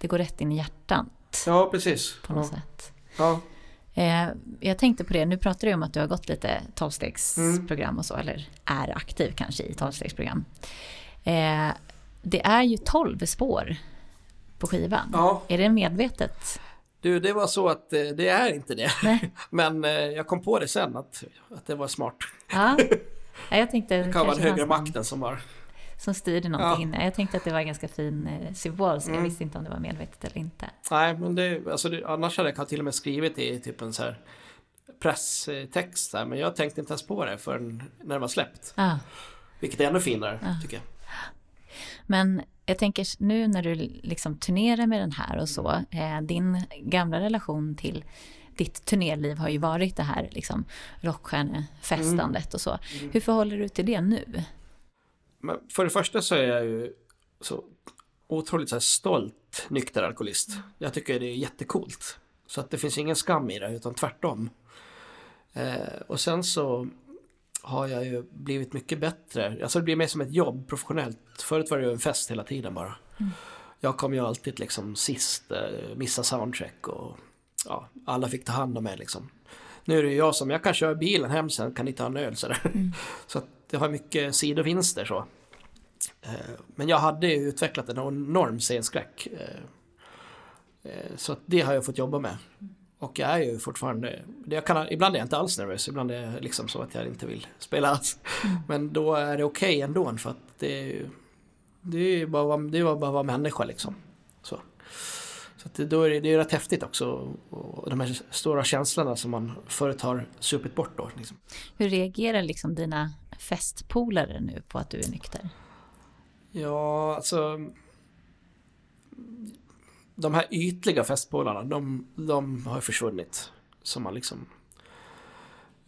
det går rätt in i hjärtat. Ja, precis. På något ja. sätt. Ja. Eh, jag tänkte på det, nu pratar du om att du har gått lite tolvstegsprogram mm. och så, eller är aktiv kanske i tolvstegsprogram. Eh, det är ju tolv spår på skivan. Ja. Är det medvetet? Du, det var så att eh, det är inte det. [LAUGHS] Men eh, jag kom på det sen att, att det var smart. Ja, [LAUGHS] jag tänkte... det kan vara den högre makten som har som styrde någonting ja. Jag tänkte att det var en ganska fin eh, symbol, så jag mm. visste inte om det var medvetet eller inte. Nej, men det, alltså det, annars hade jag till och med skrivit i typ en så här presstext, där, men jag tänkte inte ens på det förrän när det var släppt. Ah. Vilket är ännu finare, ah. tycker jag. Men jag tänker nu när du liksom turnerar med den här och så, eh, din gamla relation till ditt turnéliv har ju varit det här liksom, rockstjärnefestandet mm. och så. Mm. Hur förhåller du till det nu? Men för det första så är jag ju så otroligt så här stolt nykter alkoholist. Jag tycker det är jättekult. Så att det finns ingen skam i det, utan tvärtom. Eh, och sen så har jag ju blivit mycket bättre. Alltså det blir mer som ett jobb professionellt. Förut var det ju en fest hela tiden bara. Mm. Jag kom ju alltid liksom sist, eh, missa soundcheck och ja, alla fick ta hand om mig liksom. Nu är det ju jag som, jag kan köra bilen hem sen, kan inte ha en öl sådär. Mm. Så att det har mycket sidovinster så. Eh, men jag hade ju utvecklat en enorm scenskräck. Eh, eh, så det har jag fått jobba med. Och jag är ju fortfarande, jag kan, ibland är jag inte alls nervös, ibland är det liksom så att jag inte vill [LAUGHS] spela alls. Men då är det okej okay ändå för att det är ju det är bara, det är bara att vara människa liksom. Så, så det, då är det, det är rätt häftigt också. Och de här stora känslorna som man förut har supit bort då. Liksom. Hur reagerar liksom dina festpolare nu på att du är nykter? Ja, alltså de här ytliga festpolarna, de, de har försvunnit. Som man liksom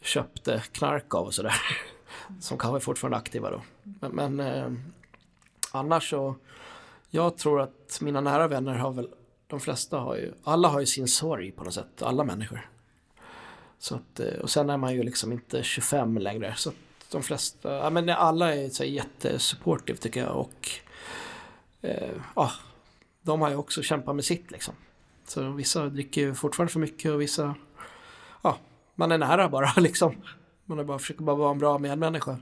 köpte knark av och sådär. Som kanske är fortfarande aktiva då. Men, men eh, annars så, jag tror att mina nära vänner har väl, de flesta har ju, alla har ju sin sorg på något sätt, alla människor. Så att, eh, och sen är man ju liksom inte 25 längre. Så att de flesta, ja men alla är så jättesupportive tycker jag och eh, ja, de har ju också kämpat med sitt liksom. Så vissa dricker fortfarande för mycket och vissa, ja, man är nära bara [LAUGHS] liksom. Man är bara, försöker bara vara en bra medmänniska.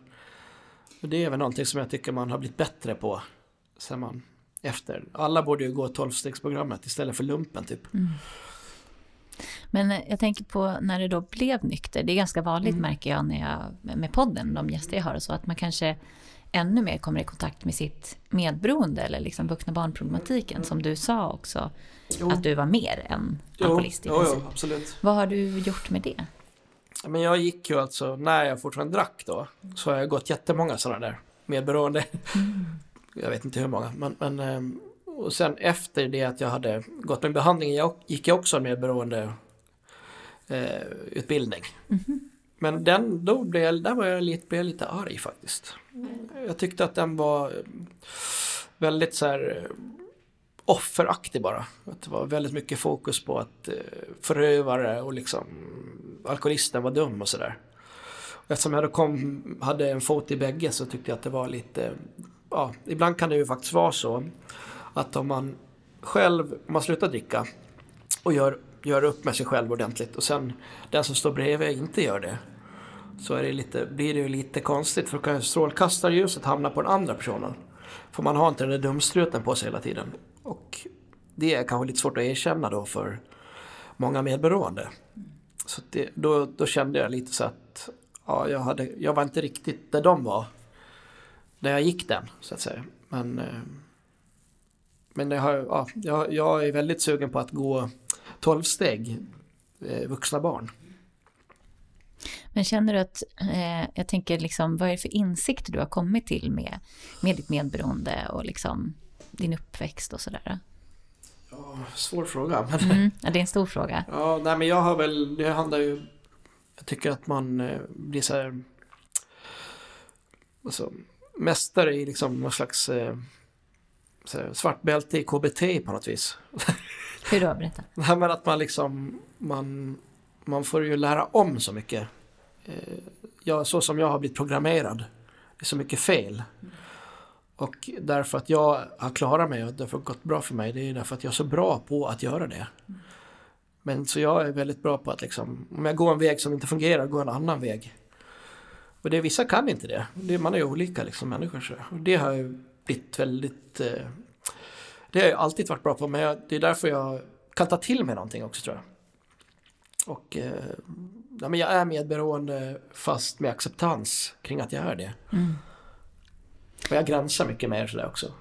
Och det är väl någonting som jag tycker man har blivit bättre på sen man efter. Alla borde ju gå 12-stegsprogrammet istället för lumpen typ. Mm. Men jag tänker på när det då blev nykter. Det är ganska vanligt mm. märker jag när jag med podden, de gäster jag har och så, att man kanske ännu mer kommer i kontakt med sitt medberoende eller liksom vuxna barnproblematiken som du sa också. Jo. Att du var mer än alkoholist i jo, jo, absolut. Vad har du gjort med det? Men jag gick ju alltså, när jag fortfarande drack då, så har jag gått jättemånga sådana där medberoende. Mm. Jag vet inte hur många, men, men ehm, och sen efter det att jag hade gått med behandling jag, gick jag också en medberoende eh, utbildning. Mm. Men den, då blev jag, där var jag lite, blev jag lite arg faktiskt. Jag tyckte att den var väldigt så här eh, offeraktig bara. Att det var väldigt mycket fokus på att eh, förövare och liksom alkoholisten var dum och sådär. Eftersom jag kom, hade en fot i bägge så tyckte jag att det var lite, ja, ibland kan det ju faktiskt vara så att om man själv, om man slutar dricka och gör, gör upp med sig själv ordentligt och sen den som står bredvid inte gör det så är det lite, blir det ju lite konstigt för strålkastarljuset hamnar på den andra personen. För man har inte den där dumstruten på sig hela tiden. Och det är kanske lite svårt att erkänna då för många medberoende. Så det, då, då kände jag lite så att ja, jag, hade, jag var inte riktigt där de var. När jag gick den, så att säga. Men, eh, men jag, har, ja, jag, jag är väldigt sugen på att gå 12 steg eh, vuxna barn. Men känner du att, eh, jag tänker liksom, vad är det för insikter du har kommit till med, med ditt medberoende och liksom din uppväxt och sådär? Ja, svår fråga. Men... Mm, ja, det är en stor fråga. Ja, nej men jag har väl, det handlar ju, jag tycker att man eh, blir så här, alltså, mästare i liksom någon slags eh, svart bälte i KBT på något vis. Hur då? Berätta. [LAUGHS] Nej, men att man liksom, man, man får ju lära om så mycket. Eh, ja, så som jag har blivit programmerad. Det är så mycket fel. Och därför att jag har klarat mig och har gått bra för mig, det är därför att jag är så bra på att göra det. Men så jag är väldigt bra på att liksom, om jag går en väg som inte fungerar, gå en annan väg. Och det, vissa kan inte det. det man är ju olika liksom människor. Så. Och det har jag blivit väldigt... Eh, det har jag alltid varit bra på, men jag, det är därför jag kan ta till mig någonting också tror jag. Och eh, ja, men jag är medberoende fast med acceptans kring att jag är det. Mm. Och jag gränsar mycket mer sådär också.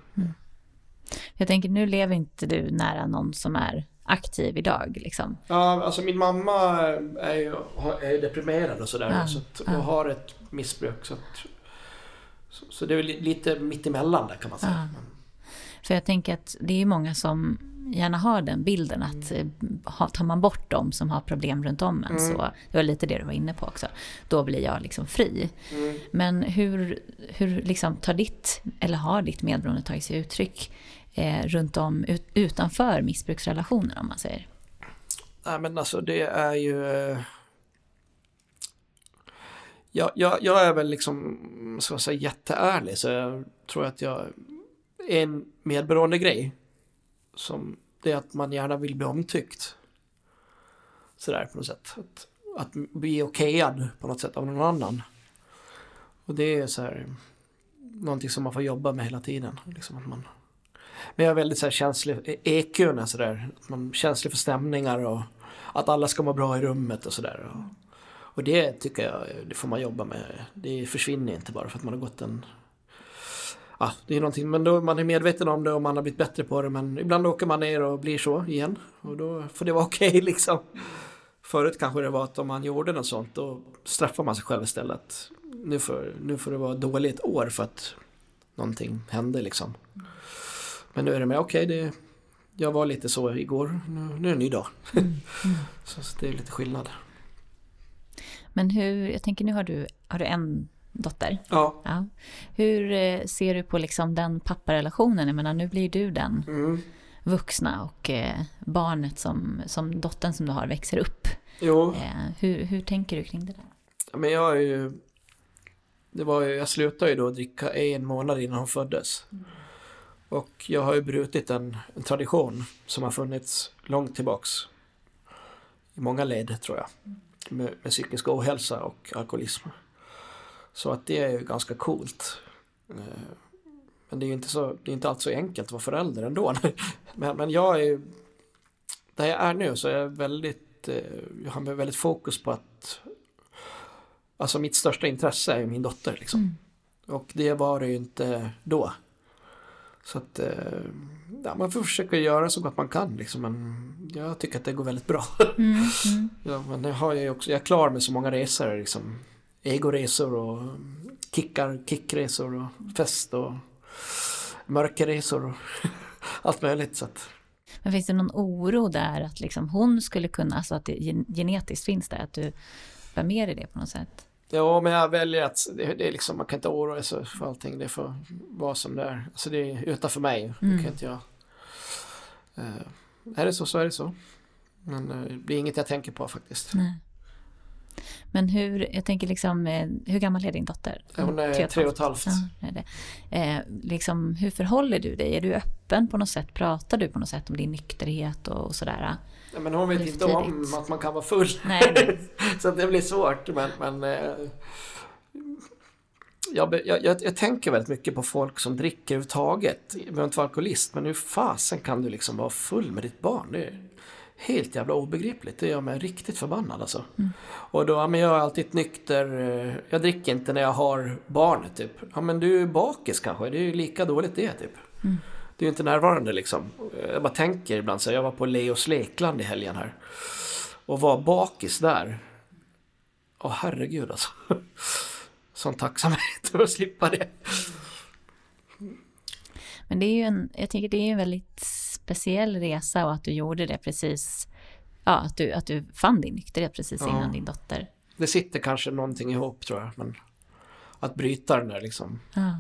Jag tänker, nu lever inte du nära någon som är aktiv idag liksom. Ja, alltså min mamma är ju, är ju deprimerad och sådär. Ja, så att, ja. och har ett missbruk. Så, att, så, så det är väl li- lite mittemellan där kan man säga. Ja. För jag tänker att det är många som gärna har den bilden att eh, ha- tar man bort dem som har problem runt om en Mm. så, det var lite det du var inne på också, då blir jag liksom fri. Mm. Men hur, hur liksom tar ditt, eller har ditt medberoende tagit sig uttryck eh, runt om, ut, utanför missbruksrelationer om man säger? Nej men alltså det är ju... Jag, jag, jag är väl liksom, ska jag säga, jätteärlig så jag tror att jag... är En medberoende grej som det är att man gärna vill bli omtyckt. Sådär på något sätt. Att, att bli okejad på något sätt av någon annan. Och det är så här någonting som man får jobba med hela tiden. Liksom att man, men jag är väldigt så här känslig, EQn är sådär, man är känslig för stämningar och att alla ska må bra i rummet och sådär. Och, det tycker jag, det får man jobba med. Det försvinner inte bara för att man har gått en... Ja, det är någonting, men då man är medveten om det och man har blivit bättre på det. Men ibland åker man ner och blir så igen. Och då får det vara [LAUGHS] okej liksom. Förut kanske det var att om man gjorde något sånt då straffar man sig själv istället. Nu får, nu får det vara dåligt år för att någonting hände liksom. Men nu är det med, okej, det, jag var lite så igår, nu, nu är det en ny dag. [LAUGHS] så, så det är lite skillnad. Men hur, jag tänker nu har du, har du en dotter. Ja. Ja. Hur eh, ser du på liksom den papparelationen? Jag menar, nu blir du den Mm. vuxna och eh, barnet som, som dottern som du har växer upp. Jo, Eh, hur, hur tänker du kring det där? men jag är ju... Det var ju, jag slutade ju då dricka en månad innan hon föddes. Och jag har ju brutit en, en tradition som har funnits långt tillbaks. I många led tror jag. Med, med psykisk ohälsa och alkoholism. Så att det är ju ganska coolt. Eh, Men det är ju inte, så, det är inte alls så enkelt att vara förälder ändå. [LAUGHS] Men, men jag är ju... Där jag är nu så är jag väldigt... eh, Jag har väldigt fokus på att... Alltså mitt största intresse är min dotter liksom. Mm. Och det var det ju inte då. Så att eh, ja, man får försöka göra så gott man kan liksom. Men jag tycker att det går väldigt bra. Mm, mm. [LAUGHS] Ja, men det har jag ju också. Jag är klar med så många resor liksom. Egoresor och kickar, kickresor och fest och mörkerresor och [LAUGHS] allt möjligt. Så att, Men finns det någon oro där att liksom hon skulle kunna, alltså att det gen- genetiskt finns där, att du bär med dig det på något sätt? Ja, men jag väljer att det, det är liksom, man kan inte oroa sig för allting. Det får vara som det är. Alltså det är utanför mig. Det Mm. kan inte jag. Eh, är det så så är det så. Men eh, det är inget jag tänker på faktiskt. Nej. Men hur, jag tänker liksom, eh, hur gammal är din dotter? Hon är tre och ett halvt. Ja, det är det. Eh, liksom, hur förhåller du dig? Är du öppen på något sätt? Pratar du på något sätt om din nykterhet och, och sådär? Ja, men hon vet inte om att man kan vara full. Nej, nej. [LAUGHS] så det blir svårt. Men, men eh, jag, jag, jag, tänker väldigt mycket på folk som dricker överhuvudtaget. Jag behöver inte vara alkoholist, men hur fasen kan du liksom vara full med ditt barn? Det är helt jävla obegripligt. Det gör mig riktigt förbannad alltså. Och då, men jag är alltid nykter. eh, Jag dricker inte när jag har barnet typ. Ja men du är bakis kanske, det är ju lika dåligt det typ. Du är ju inte närvarande liksom. Jag bara tänker ibland så här, jag var på Leos lekland i helgen här. Och var bakis där. Åh herregud alltså. [LAUGHS] Sån tacksamhet över att slippa det. Men det är ju en, jag tänker det är en väldigt speciell resa och att du gjorde det precis, ja, att du, att du fann din nykterhet precis Ja. innan din dotter. Det sitter kanske någonting ihop tror jag. Men att bryta den där liksom. Ja.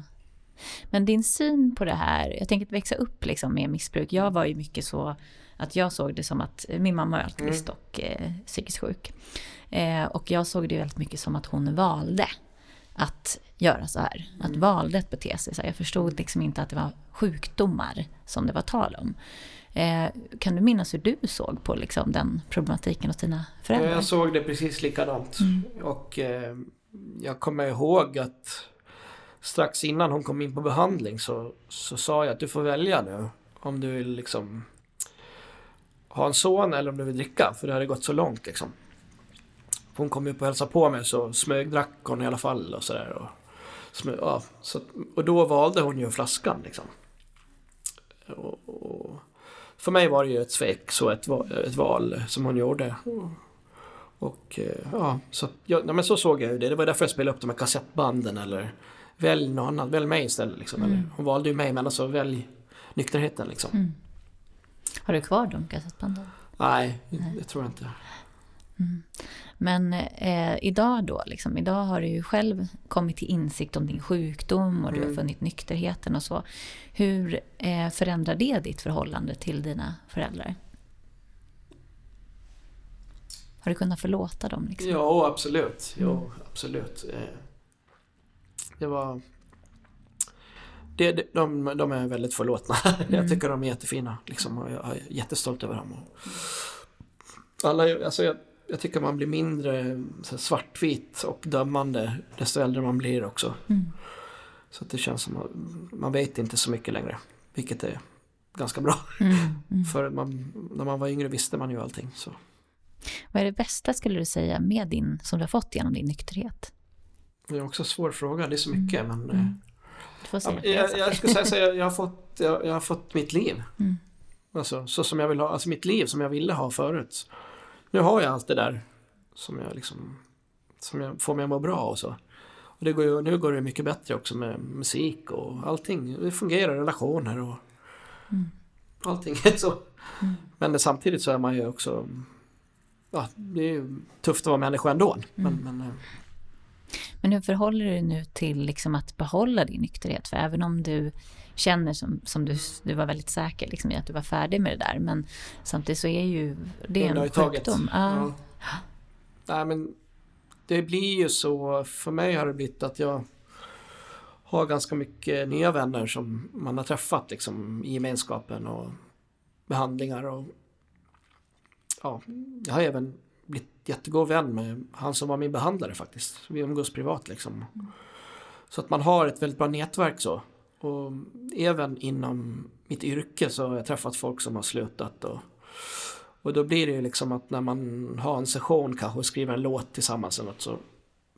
Men din syn på det här, jag tänker att växa upp liksom med missbruk. Jag var ju mycket så att jag såg det som att min mamma är alkoholist och eh, psykiskt sjuk. Eh, och jag såg det väldigt mycket som att hon valde att göra så här. Att valde att bete sig så här. Jag förstod liksom inte att det var sjukdomar som det var tal om. Eh, kan du minnas hur du såg på liksom, den problematiken hos dina föräldrar? Jag såg det precis likadant. Och eh, jag kommer ihåg att strax innan hon kom in på behandling så, så sa jag att du får välja nu. Om du vill liksom ha en son eller om du vill dricka. För det hade gått så långt liksom. Hon kom upp och hälsade på mig så smögdrack hon i alla fall och sådär. och ja, så, och då valde hon ju flaskan liksom. Och, och, för mig var det ju ett svek, så ett, ett val som hon gjorde. Och ja, så, ja, men så såg jag ju det. Det var därför jag spelade upp de här kassettbanden eller välj något annat, välj mig istället. Liksom. Mm. Eller, hon valde ju mig men alltså välj nykterheten liksom. Mm. Har du kvar de kassettbanden? Nej, Nej. det tror jag inte. Mm. Men eh, idag då, liksom, idag har du ju själv kommit till insikt om din sjukdom och du har mm. funnit nykterheten och så. Hur eh, förändrar det ditt förhållande till dina föräldrar? Har du kunnat förlåta dem? Liksom? Ja, absolut. Mm. absolut. Eh, det var... Det, det, de, de är väldigt förlåtna. [LAUGHS] Mm. Jag tycker de är jättefina. Liksom, och jag är jättestolt över dem. Alla, alltså jag, jag tycker man blir mindre svartvit och dömande desto äldre man blir också. Mm. Så det känns som att man vet inte så mycket längre. Vilket är ganska bra. Mm. Mm. [LAUGHS] För man, när man var yngre visste man ju allting. Så. Vad är det bästa skulle du säga med din, som du har fått genom din nykterhet? Det är också en svår fråga, det är så mycket mm. men... Mm. Ja, jag, jag, skulle säga så jag, jag, har fått, jag, jag, har fått mitt liv. Mm. Alltså så som jag vill ha, alltså mitt liv som jag ville ha förut. Nu har jag allt det där som jag liksom, som jag får mig att må bra och så. Och det går ju, nu går det mycket bättre också med musik och allting. Det fungerar, relationer och mm. allting så. Mm. Men samtidigt så är man ju också ja, det är ju tufft att vara människa ändå. Mm. Men, men, eh. Men hur förhåller du dig nu till liksom att behålla din nykterhet? För även om du känner som, som du, du var väldigt säker liksom, i att du var färdig med det där. Men samtidigt så är ju det en sjukdom. Ja. Ja. Nej, men det blir ju så, för mig har det blivit att jag har ganska mycket nya vänner som man har träffat liksom, i gemenskapen och behandlingar. Och, ja, jag har även blivit jättegod vän med han som var min behandlare faktiskt. Vi umgås privat liksom. Så att man har ett väldigt bra nätverk så. Och även inom mitt yrke så har jag träffat folk som har slutat. Och, och då blir det ju liksom att när man har en session kanske och skriver en låt tillsammans eller något så,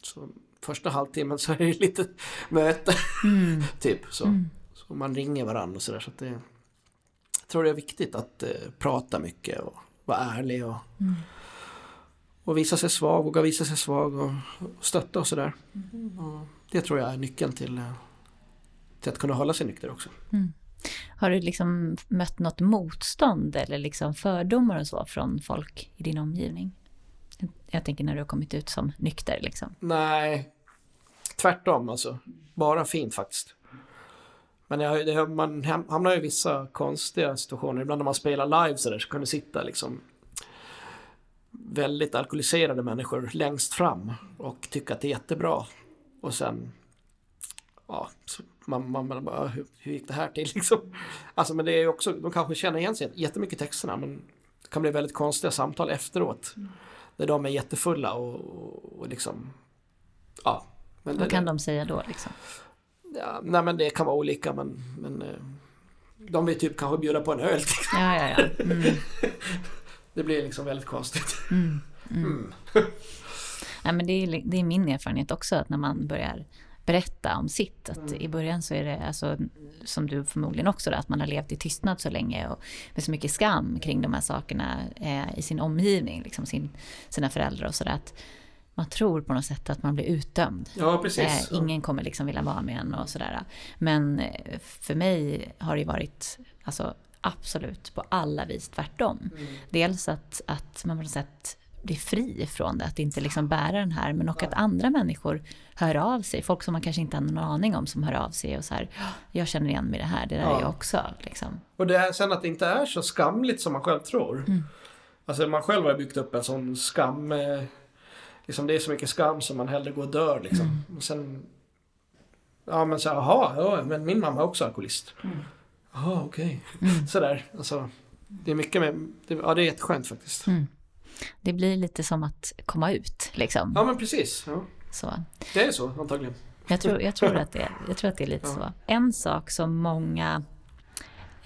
så första halvtimmen så är det lite möte. Mm. [LAUGHS] typ så. Mm. så man ringer varandra och sådär. Så, så jag tror det är viktigt att eh, prata mycket och vara ärlig och, mm. Och visa sig svag, våga visa sig svag och, och stötta och sådär. Mm. Det tror jag är nyckeln till eh, till att kunna hålla sig nykter också. Mm. Har du liksom mött något motstånd eller liksom fördomar och så från folk i din omgivning? Jag tänker när du har kommit ut som nykter liksom. Nej, tvärtom alltså. Bara fint faktiskt. Men jag, det, man hamnar i vissa konstiga situationer. Ibland när man spelar live så, där, så kan det sitta liksom väldigt alkoholiserade människor längst fram och tycka att det är jättebra. Och sen ja, man, man, man bara, hur, hur, gick det här till [LAUGHS] liksom? Alltså men det är ju också, de kanske känner igen sig jättemycket i texterna men det kan bli väldigt konstiga samtal efteråt. Mm. Där de är jättefulla och, och, och liksom, ja. Men Vad det, kan de säga då liksom? Ja, nej men det kan vara olika men, men eh, de vill typ kanske bjuda på en öl. [LAUGHS] Ja, ja, ja. Mm. [LAUGHS] det blir liksom väldigt konstigt. Mm. Mm. [LAUGHS] mm. Nej, men det, är, det är min erfarenhet också att när man börjar berätta om sitt. Att mm. I början så är det, alltså, som du förmodligen också, då, att man har levt i tystnad så länge och med så mycket skam kring de här sakerna eh, i sin omgivning, liksom sin, sina föräldrar och sådär. Man tror på något sätt att man blir utdömd. Ja, precis. Eh, ingen kommer liksom vilja vara med en och sådär. Men eh, för mig har det varit alltså, absolut på alla vis tvärtom. Mm. Dels att, att man på något sätt bli fri från det, att inte liksom bära den här, men också att andra människor hör av sig, folk som man kanske inte har någon aning om som hör av sig och så här, jag känner igen mig i det här, det där ja. är jag också. Liksom. Och det är, sen att det inte är så skamligt som man själv tror. Mm. Alltså man själv har byggt upp en sån skam, eh, liksom det är så mycket skam som man hellre går och dör liksom. Mm. Och sen, ja men så jaha, ja, men min mamma är också alkoholist. Mm. Jaha, okej. Okay. Mm. Sådär, alltså. Det är mycket med, det, ja det är jätteskönt faktiskt. Mm. Det blir lite som att komma ut liksom. Ja men precis. Ja. Så. Det är så antagligen. Jag tror, jag tror, att, det, jag tror att det är lite ja. så. En sak som många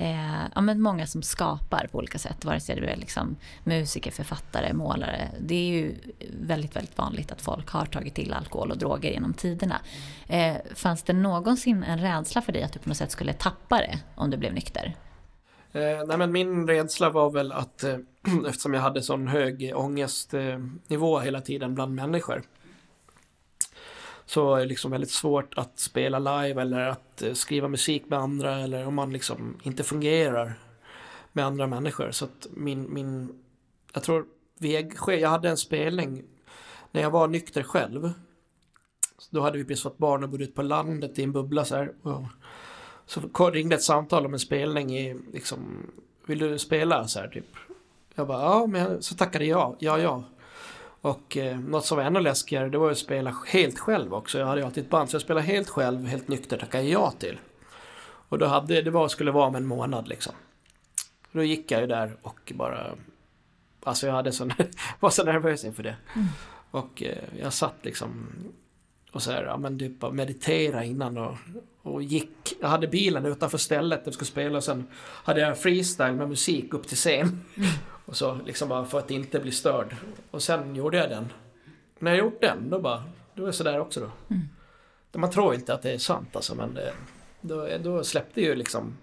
eh, ja, men många som skapar på olika sätt, vare sig du är liksom musiker, författare, målare. Det är ju väldigt, väldigt vanligt att folk har tagit till alkohol och droger genom tiderna. Eh, fanns det någonsin en rädsla för dig att du på något sätt skulle tappa det om du blev nykter? Eh, nej men min rädsla var väl att eh, [CLEARS THROAT] eftersom jag hade sån hög ångestnivå hela tiden bland människor så är det liksom väldigt svårt att spela live eller att eh, skriva musik med andra eller om man liksom inte fungerar med andra människor. Så att min, min jag tror Vägsjö, jag hade en spelning när jag var nykter själv. Då hade vi precis fått barn och bodde ute på landet i en bubbla så här. Och så ringde ett samtal om en spelning i liksom, vill du spela så här typ? Jag bara, ja, men så tackade jag, ja, ja. Och eh, något som var ännu läskigare det var att spela helt själv också. Jag hade ju alltid ett band så jag spelade helt själv, helt nykter tackade ja till. Och då hade, det var, skulle vara om en månad liksom. Då gick jag ju där och bara... Alltså jag hade så, [LAUGHS] var så nervös inför det. Mm. Och eh, jag satt liksom och så här, ja men typ meditera innan och, och gick. Jag hade bilen utanför stället där vi skulle spela och sen hade jag freestyle med musik upp till scen. Mm. Och så liksom bara för att inte bli störd. Och sen gjorde jag den. När jag gjort den, då bara, då är det sådär också då. Mm. Man tror inte att det är sant alltså, men det, då, då släppte ju liksom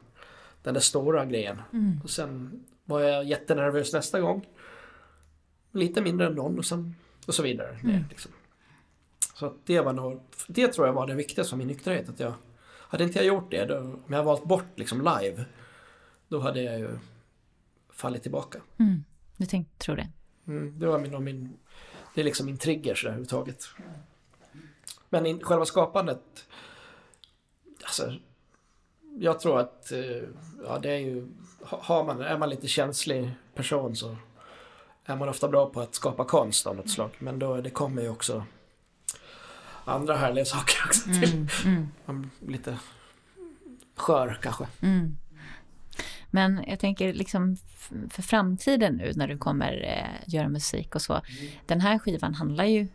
den där stora grejen. Mm. Och sen var jag jättenervös nästa gång. Lite mindre än någon och, sen, och så vidare. Mm. Det, liksom. Så det var nog, det tror jag var det viktigaste för min nykterhet. Att jag, hade inte jag gjort det, då, om jag valt bort liksom live, då hade jag ju fallit tillbaka. Mm. Du tänkte, tror det? Mm, det var min, min, det är liksom min trigger så överhuvudtaget. Men in, själva skapandet, alltså, jag tror att, eh, ja det är ju, har man, är man lite känslig person så är man ofta bra på att skapa konst av något slag. Men då, det kommer ju också andra härliga saker också till. Mm, mm. Lite skör kanske. Mm. Men jag tänker liksom för framtiden nu när du kommer eh, göra musik och så. Mm. Den här skivan handlar ju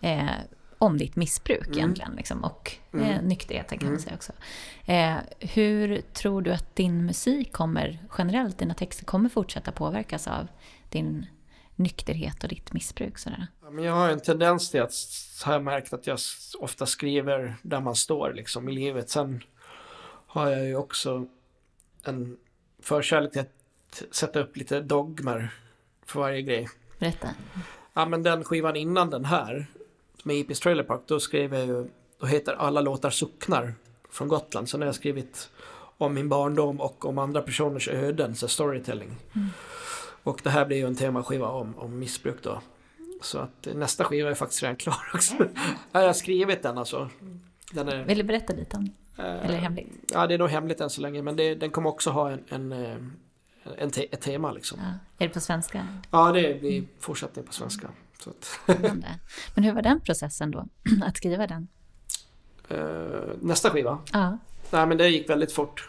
eh, om ditt missbruk mm. egentligen liksom, och eh, mm. nykterheten kan man mm. säga också. Eh, hur tror du att din musik kommer generellt, dina texter kommer fortsätta påverkas av din nykterhet och ditt missbruk? Sådär? Ja, men jag har en tendens till att, har jag märkt, att jag ofta skriver där man står liksom i livet. Sen har jag ju också en förkärlek till att sätta upp lite dogmer för varje grej. Berätta. Ja men den skivan innan den här, med Ipis Trailer Park, då skrev jag ju, då heter alla låtar Socknar från Gotland. Sen har jag skrivit om min barndom och om andra personers öden, så storytelling. Mm. Och det här blir ju en temaskiva om, om missbruk då. Så att nästa skiva är faktiskt redan klar också. jag har skrivit den alltså. Den är, Vill du berätta lite om Eller är det hemligt? Ja, det är nog hemligt än så länge. Men det, den kommer också ha en, en, eh, en te, ett tema liksom. Ja. Är det på svenska? Ja, det blir fortsättning på svenska. Så att. Men hur var den processen då? [CLEARS THROAT] Att skriva den? Uh, nästa skiva? Ja. Nej, men det gick väldigt fort.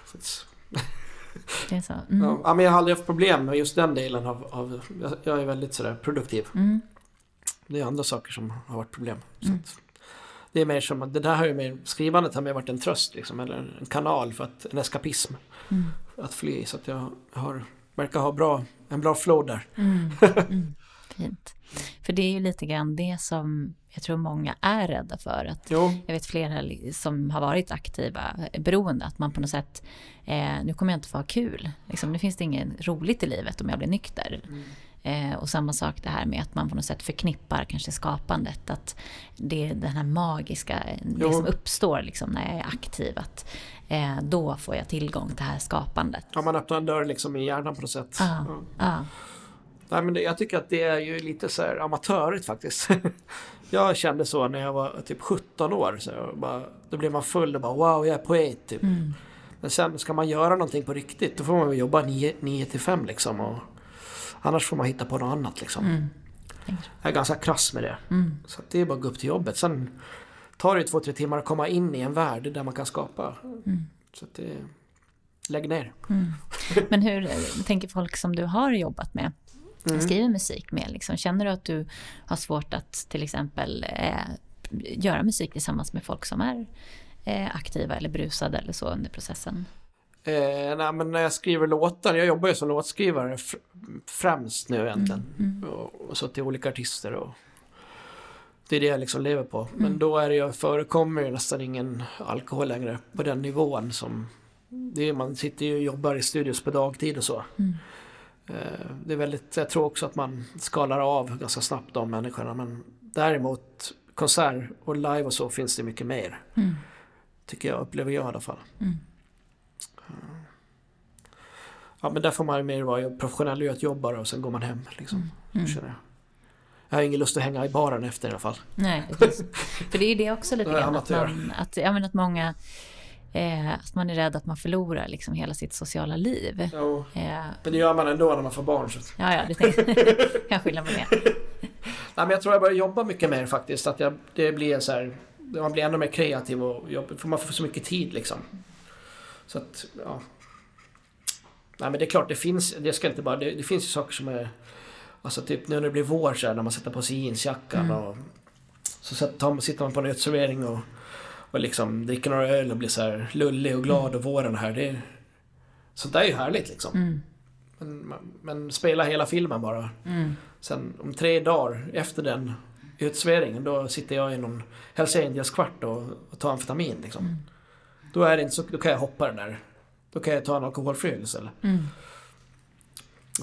Det är så? Mm. Ja, men jag har aldrig haft problem med just den delen av... av jag är väldigt sådär produktiv. Mm. Det är andra saker som har varit problem. Mm. Det är mer som att det där har ju mer, skrivandet har mer varit en tröst liksom, eller en kanal för att, en eskapism. Mm. Att fly så att jag har, verkar ha bra, en bra flow där. Mm. Mm. [LAUGHS] Fint. För det är ju lite grann det som jag tror många är rädda för. Att jo. Jag vet flera som har varit aktiva beroende, att man på något sätt, eh, nu kommer jag inte få ha kul. Liksom, nu finns det inget roligt i livet om jag blir nykter. Eh, och samma sak det här med att man på något sätt förknippar kanske skapandet. Att det är den här magiska, det som uppstår liksom när jag är aktiv. Att eh, då får jag tillgång till det här skapandet. Ja, man öppnar en dörr liksom i hjärnan på något sätt. Ah, ja. Ah. Nej, men det, jag tycker att det är ju lite så här amatörigt faktiskt. [LAUGHS] jag kände så när jag var typ 17 år. Så bara, då blir man full och bara wow, jag är poet. Typ. Mm. Men sen ska man göra någonting på riktigt, då får man jobba 9 till 5 liksom. Och, annars får man hitta på något annat liksom. Mm. Jag är ganska krass med det. Mm. Så det är bara att gå upp till jobbet. Sen tar det två, tre timmar att komma in i en värld där man kan skapa. Mm. Så det... Lägg ner. Mm. Men hur tänker folk som du har jobbat med? mm. skriver musik med? Liksom? Känner du att du har svårt att till exempel eh, göra musik tillsammans med folk som är eh, aktiva eller brusade eller så under processen? Eh, nej, men när jag skriver låtar, jag jobbar ju som låtskrivare fr- främst nu egentligen. Mm. Och, och så till olika artister och det är det jag liksom lever på. Men Mm. då är det ju, förekommer ju nästan ingen alkohol längre på den nivån som det är, man sitter ju och jobbar i studios på dagtid och så. Mm. Eh, Det är väldigt, jag tror också att man skalar av ganska snabbt de människorna. Men däremot konsert och live och så finns det mycket mer. Mm. Tycker jag, upplever jag i alla fall. Mm. Ja men där får man mer vara professionell och göra ett jobb bara och sen går man hem liksom. Mm. Känner jag. jag har ingen lust att hänga i baren efter i alla fall. Nej, precis. För det är ju det också lite grann. Att, man, att, ja, men att många... Eh, att man är rädd att man förlorar liksom hela sitt sociala liv. Jo. Eh, Men det gör man ändå när man får barn. Så. ja, ja, det tänkte jag. kan skilja med det. Nej men jag tror jag börjar jobba mycket mer faktiskt. Att jag, det blir så här, man blir ännu mer kreativ och jobba, för man får så mycket tid liksom. Så att, ja. Nej men det är klart, det finns, det ska inte bara, det, det finns ju saker som är, alltså typ nu när det blir vår så här, när man sätter på sig jeansjackan Mm. och så sätter, sitter man på en uteservering och, och liksom dricker några öl och blir så här lullig och glad och våren här. Det, sånt där är ju härligt liksom. Mm. Men, men spela hela filmen bara. Mm. Sen om tre dagar efter den utsväringen då sitter jag i någon Hells Angels kvart och, och tar amfetamin liksom. Mm. Då, är det inte så, då kan jag hoppa den där. Då kan jag ta en alkoholfri öl istället. Mm.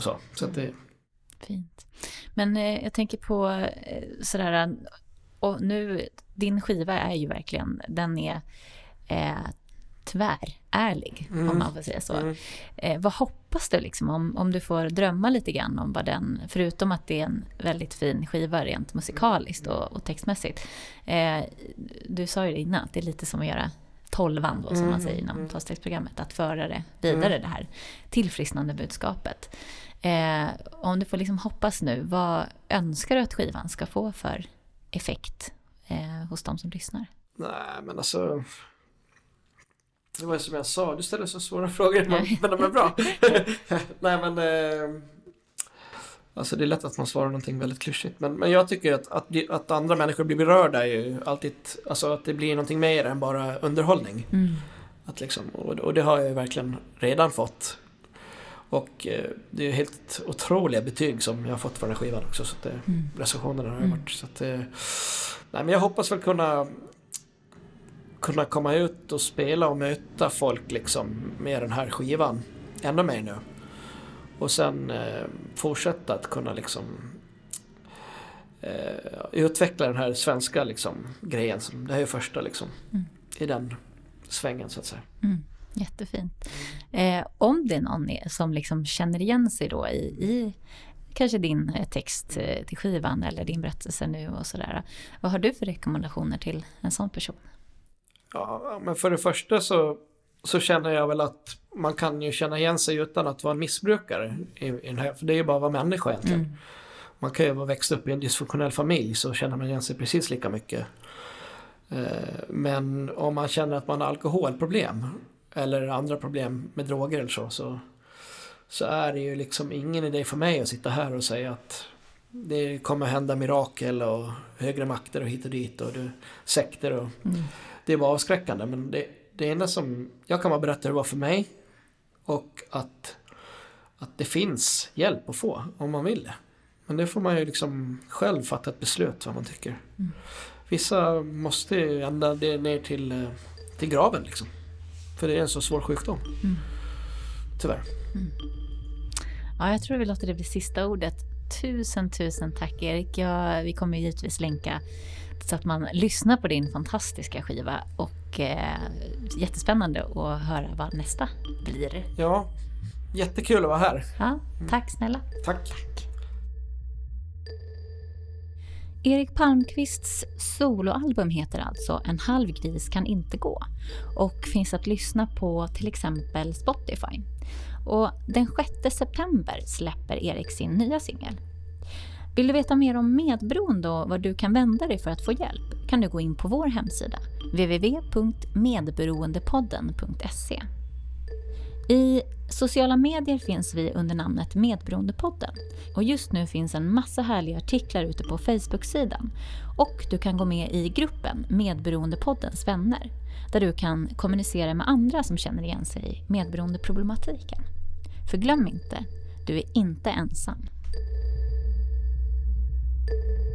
Så. så att det, Fint. Men eh, jag tänker på eh, sådär, och nu, din skiva är ju verkligen, den är eh, tvärärlig, om Mm. man får säga så. Mm. Eh, vad hoppas du liksom, om, om du får drömma lite grann om vad den, förutom att det är en väldigt fin skiva rent musikaliskt och, och textmässigt. Eh, du sa ju det innan, att det är lite som att göra tolvan då, som man Mm, säger inom mm. tolvstegsprogrammet, att föra det vidare, det här tillfrisknande budskapet. Eh, om du får liksom hoppas nu, vad önskar du att skivan ska få för effekt eh, hos de som lyssnar? nej men alltså. Det var som jag sa, du ställer så svåra frågor men, men de är bra. [LAUGHS] [LAUGHS] nej men. Eh, alltså det är lätt att man svarar någonting väldigt klyschigt. Men, men jag tycker att, att, att andra människor blir berörda är ju alltid, alltså att det blir någonting mer än bara underhållning. Mm. Att liksom, och, och det har jag ju verkligen redan fått. Och eh, det är helt otroliga betyg som jag har fått för den här skivan också. Så att det, Mm. recensionerna har Mm. varit. Så att, eh, nej, men jag hoppas väl kunna kunna komma ut och spela och möta folk liksom med den här skivan ännu mer nu. Och sen eh, fortsätta att kunna liksom eh, utveckla den här svenska liksom grejen. Det här är första liksom Mm. i den svängen så att säga. Mm, jättefint. Eh, om det är någon som liksom känner igen sig då i, i kanske din eh, text eh, till skivan eller din berättelse nu och sådär. Vad har du för rekommendationer till en sån person? Ja, men för det första så, så känner jag väl att man kan ju känna igen sig utan att vara missbrukare. I, i den här, för det är ju bara att vara människa egentligen. Mm. Man kan ju vara växt upp i en dysfunktionell familj så känner man igen sig precis lika mycket. Eh, Men om man känner att man har alkoholproblem eller andra problem med droger eller så, så så är det ju liksom ingen idé för mig att sitta här och säga att det kommer hända mirakel och högre makter och hit och dit och det, sekter och Mm. det är bara avskräckande men det, det enda som jag kan bara berätta hur det var för mig och att, att det finns hjälp att få om man vill det. Men det får man ju liksom själv fatta ett beslut vad man tycker. Mm. Vissa måste ju ända det ner till, eh, till graven liksom. För det är en så svår sjukdom. Mm. Tyvärr. Ja, jag tror vi låter det bli sista ordet. Tusen, tusen tack Erik. Ja, vi kommer givetvis länka så att man lyssnar på din fantastiska skiva och eh, jättespännande att höra vad nästa blir. Ja, jättekul att vara här. Ja, tack snälla. Tack. Erik Palmqvists soloalbum heter alltså En halv gris kan inte gå och finns att lyssna på till exempel Spotify. Och den 6 september släpper Erik sin nya singel. Vill du veta mer om medberoende och var du kan vända dig för att få hjälp kan du gå in på vår hemsida www.medberoendepodden.se. I sociala medier finns vi under namnet Medberoendepodden. Och just nu finns en massa härliga artiklar ute på Facebook-sidan. Och du kan gå med i gruppen Medberoendepoddens vänner. Där du kan kommunicera med andra som känner igen sig i medberoendeproblematiken. För glöm inte, du är inte ensam. Thank you.